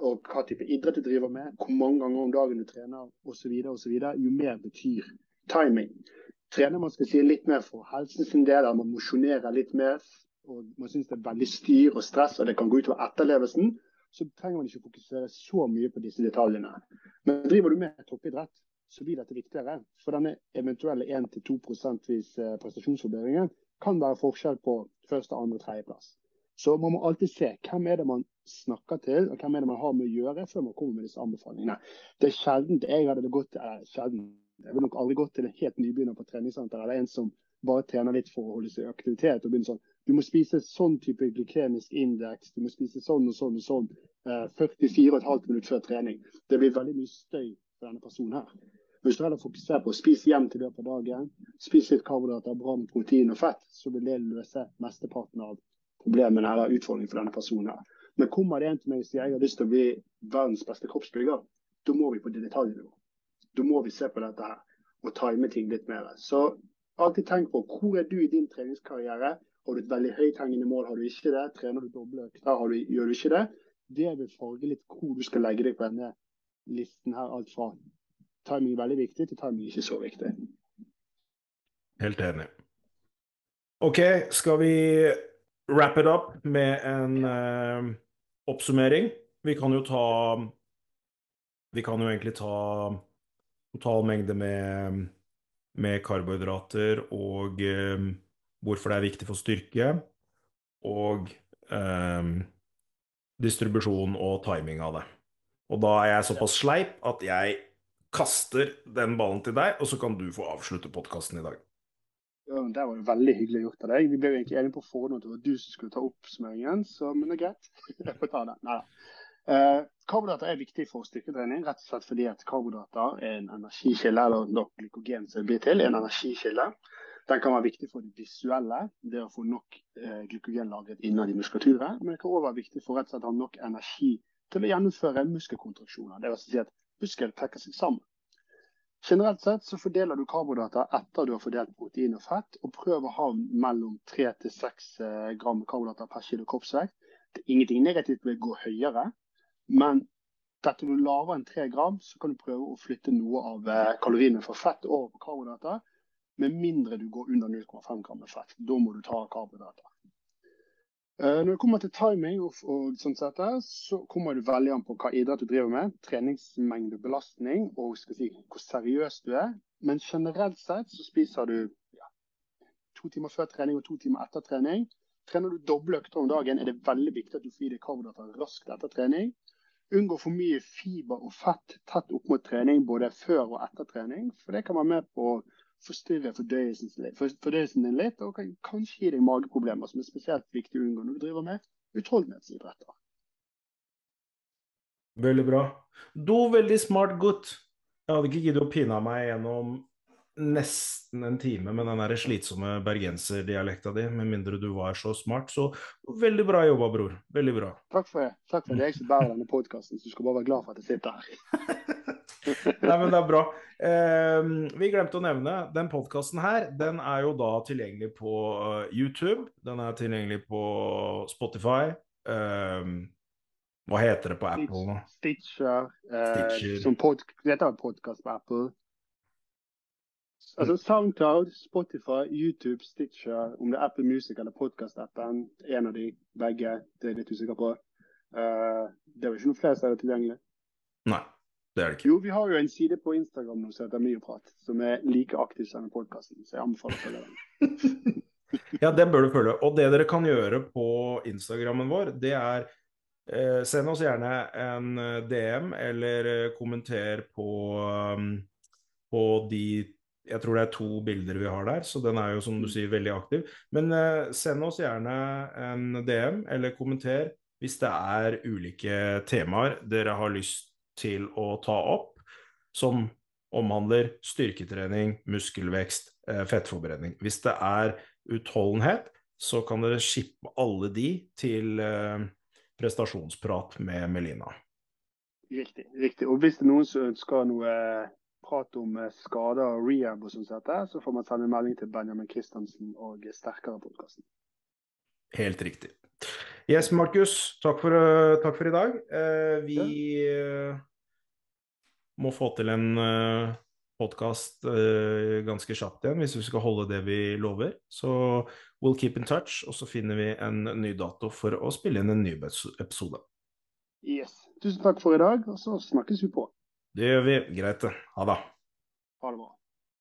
og hva type idrett du driver med, hvor mange ganger om dagen du trener osv., osv., jo mer betyr timing. Trener man skal si litt mer for helsen sin del, man mosjonerer litt mer, og man syns det er veldig styr og stress, og det kan gå utover etterlevelsen, så trenger man ikke fokusere så mye på disse detaljene. Men driver du med toppidrett, så blir dette viktigere. For denne eventuelle 1-2 prosentvis eh, prestasjonsforbedringen kan være forskjell på første, andre, tredjeplass. Så man må alltid se hvem er det man snakker til, og hvem er det man har med å gjøre før man kommer med disse anbefalingene. Det er sjelden jeg hadde gått til, eller sjelden, jeg ville nok aldri gått til en helt nybegynner på treningssenter eller en som bare trener litt for å holde seg i aktivitet. og begynne sånn, Du må spise sånn type glykemisk indeks, du må spise sånn og sånn og sånn. Eh, 44,5 minutter før trening. Det blir veldig mye støy for denne personen her. Hvis du heller fokuserer på å spise jevnt i løpet av dagen, spise litt karbohydrater, bra med protein og fett, så vil det løse mesteparten av problemene eller utfordringen for denne personen. her. Men kommer det en til meg og sier jeg har lyst til å bli verdens beste kroppsbygger, da må vi på det detaljnivå. Da må vi se på dette her og time ting litt mer. Så alltid tenk på hvor er du i din treningskarriere. Har du et veldig høyt hengende mål, har du ikke det? Trener du doble økter, gjør du ikke det? Det vil farge litt hvor du skal legge deg på denne listen her. Alt fra timing er veldig viktig til timing er ikke så viktig. Helt enig. OK, skal vi wrap it up med en uh, oppsummering? Vi kan jo ta Vi kan jo egentlig ta total mengde med, med karbohydrater og um, hvorfor det er viktig for styrke, og um, distribusjon og timing av det. Og da er jeg såpass sleip at jeg kaster den ballen til deg, og så kan du få avslutte podkasten i dag. Ja, Det var jo veldig hyggelig gjort av deg. Vi ble jo egentlig enige på forhånd at det var du som skulle ta oppsummeringen, så men det er greit. <laughs> Jeg får ta det. Nei da. Eh, karbohydrater er viktig for styrketrening, rett og slett fordi at karbohydrater er en energikilde, eller nok glykogen som blir til, en energikilde. Den kan være viktig for det visuelle, det å få nok eh, glykogen lagret innad i muskulaturet. Men det kan også være viktig for rett og slett å ha nok energi til å gjennomføre muskelkontraksjoner. Det vil si at muskel trekker seg sammen. Generelt sett så fordeler du karbohydrater etter du har fordelt protein og fett, og prøv å ha mellom 3 til 6 eh, gram karbohydrater per kilo kroppsvekt. Det er ingenting negativt med å gå høyere, men dette du lavere enn 3 gram, så kan du prøve å flytte noe av eh, kaloriene fra fett over på karbohydrater med mindre du går under 0,5 gram med fett. Da må du ta karbohydrater. Eh, når det kommer til timing, og, og sånn sett, så kommer du veldig an på hva idrett du driver med. Treningsmengde, belastning og si, hvor seriøs du er. Men generelt sett så spiser du ja, to timer før trening og to timer etter trening. Trener du doble økter om dagen, er det veldig viktig at du får i deg karbohydrater raskt etter trening. Unngå for mye fiber og fett tett opp mot trening både før og etter trening. For det kan være med på forstyrre fordøyelsen din litt, og kan kanskje gi deg mageproblemer, som er spesielt viktig å unngå når du driver med utholdenhetsidretter. Veldig bra. Du, veldig smart gutt. Jeg hadde ikke giddet å pine meg gjennom nesten en time med den der slitsomme bergenserdialekta di, med mindre du var så smart. Så veldig bra jobba, bror. Veldig bra. Takk for det. Takk for det. Jeg som bærer denne podkasten, så du skal bare være glad for at jeg sitter her. <laughs> <laughs> Nei, men det er bra. Eh, vi glemte å nevne den podkasten her. Den er jo da tilgjengelig på uh, YouTube. Den er tilgjengelig på Spotify. Eh, hva heter det på Apple nå? Stitcher. Eh, Stitcher. Som pod dette er podkast på Apple. Altså SoundCloud, Spotify, YouTube, Stitcher, om det er Apple Music eller podkast-appen. En av de begge. Det er jeg litt usikker på. Uh, det er jo ikke noen flere steder tilgjengelig. Nei. Det er det ikke. Jo, vi har jo en side på Instagram nå som heter Myoprat, som er like aktiv som podkasten. Så jeg anbefaler å følge den. <laughs> ja, den bør du følge. Og det dere kan gjøre på Instagrammen vår, det er eh, Send oss gjerne en eh, DM, eller eh, kommenter på, um, på de jeg tror det er to bilder vi har der, så den er jo som du sier veldig aktiv. Men eh, send oss gjerne en DM, eller kommenter hvis det er ulike temaer dere har lyst til å ta opp, som omhandler styrketrening, muskelvekst, fettforberedning fettforbrenning. Hvis det er utholdenhet, så kan dere skippe alle de til eh, prestasjonsprat med Melina. Riktig. riktig. Og hvis det er noen som ønsker noe eh, prat om skader og rehab, og sånt, så får man sende melding til Benjamin Christensen og Sterkere-podkasten. Helt riktig. Yes, Markus. Takk for, uh, takk for i dag. Uh, vi ja. må få til en uh, podkast ganske kjapt igjen hvis vi skal holde det vi lover. Så we'll keep in touch, og så finner vi en ny dato for å spille inn en ny episode. Yes. Tusen takk for i dag, og så snakkes vi på. Det gjør vi. Greit, det. Ha det. Ha det bra.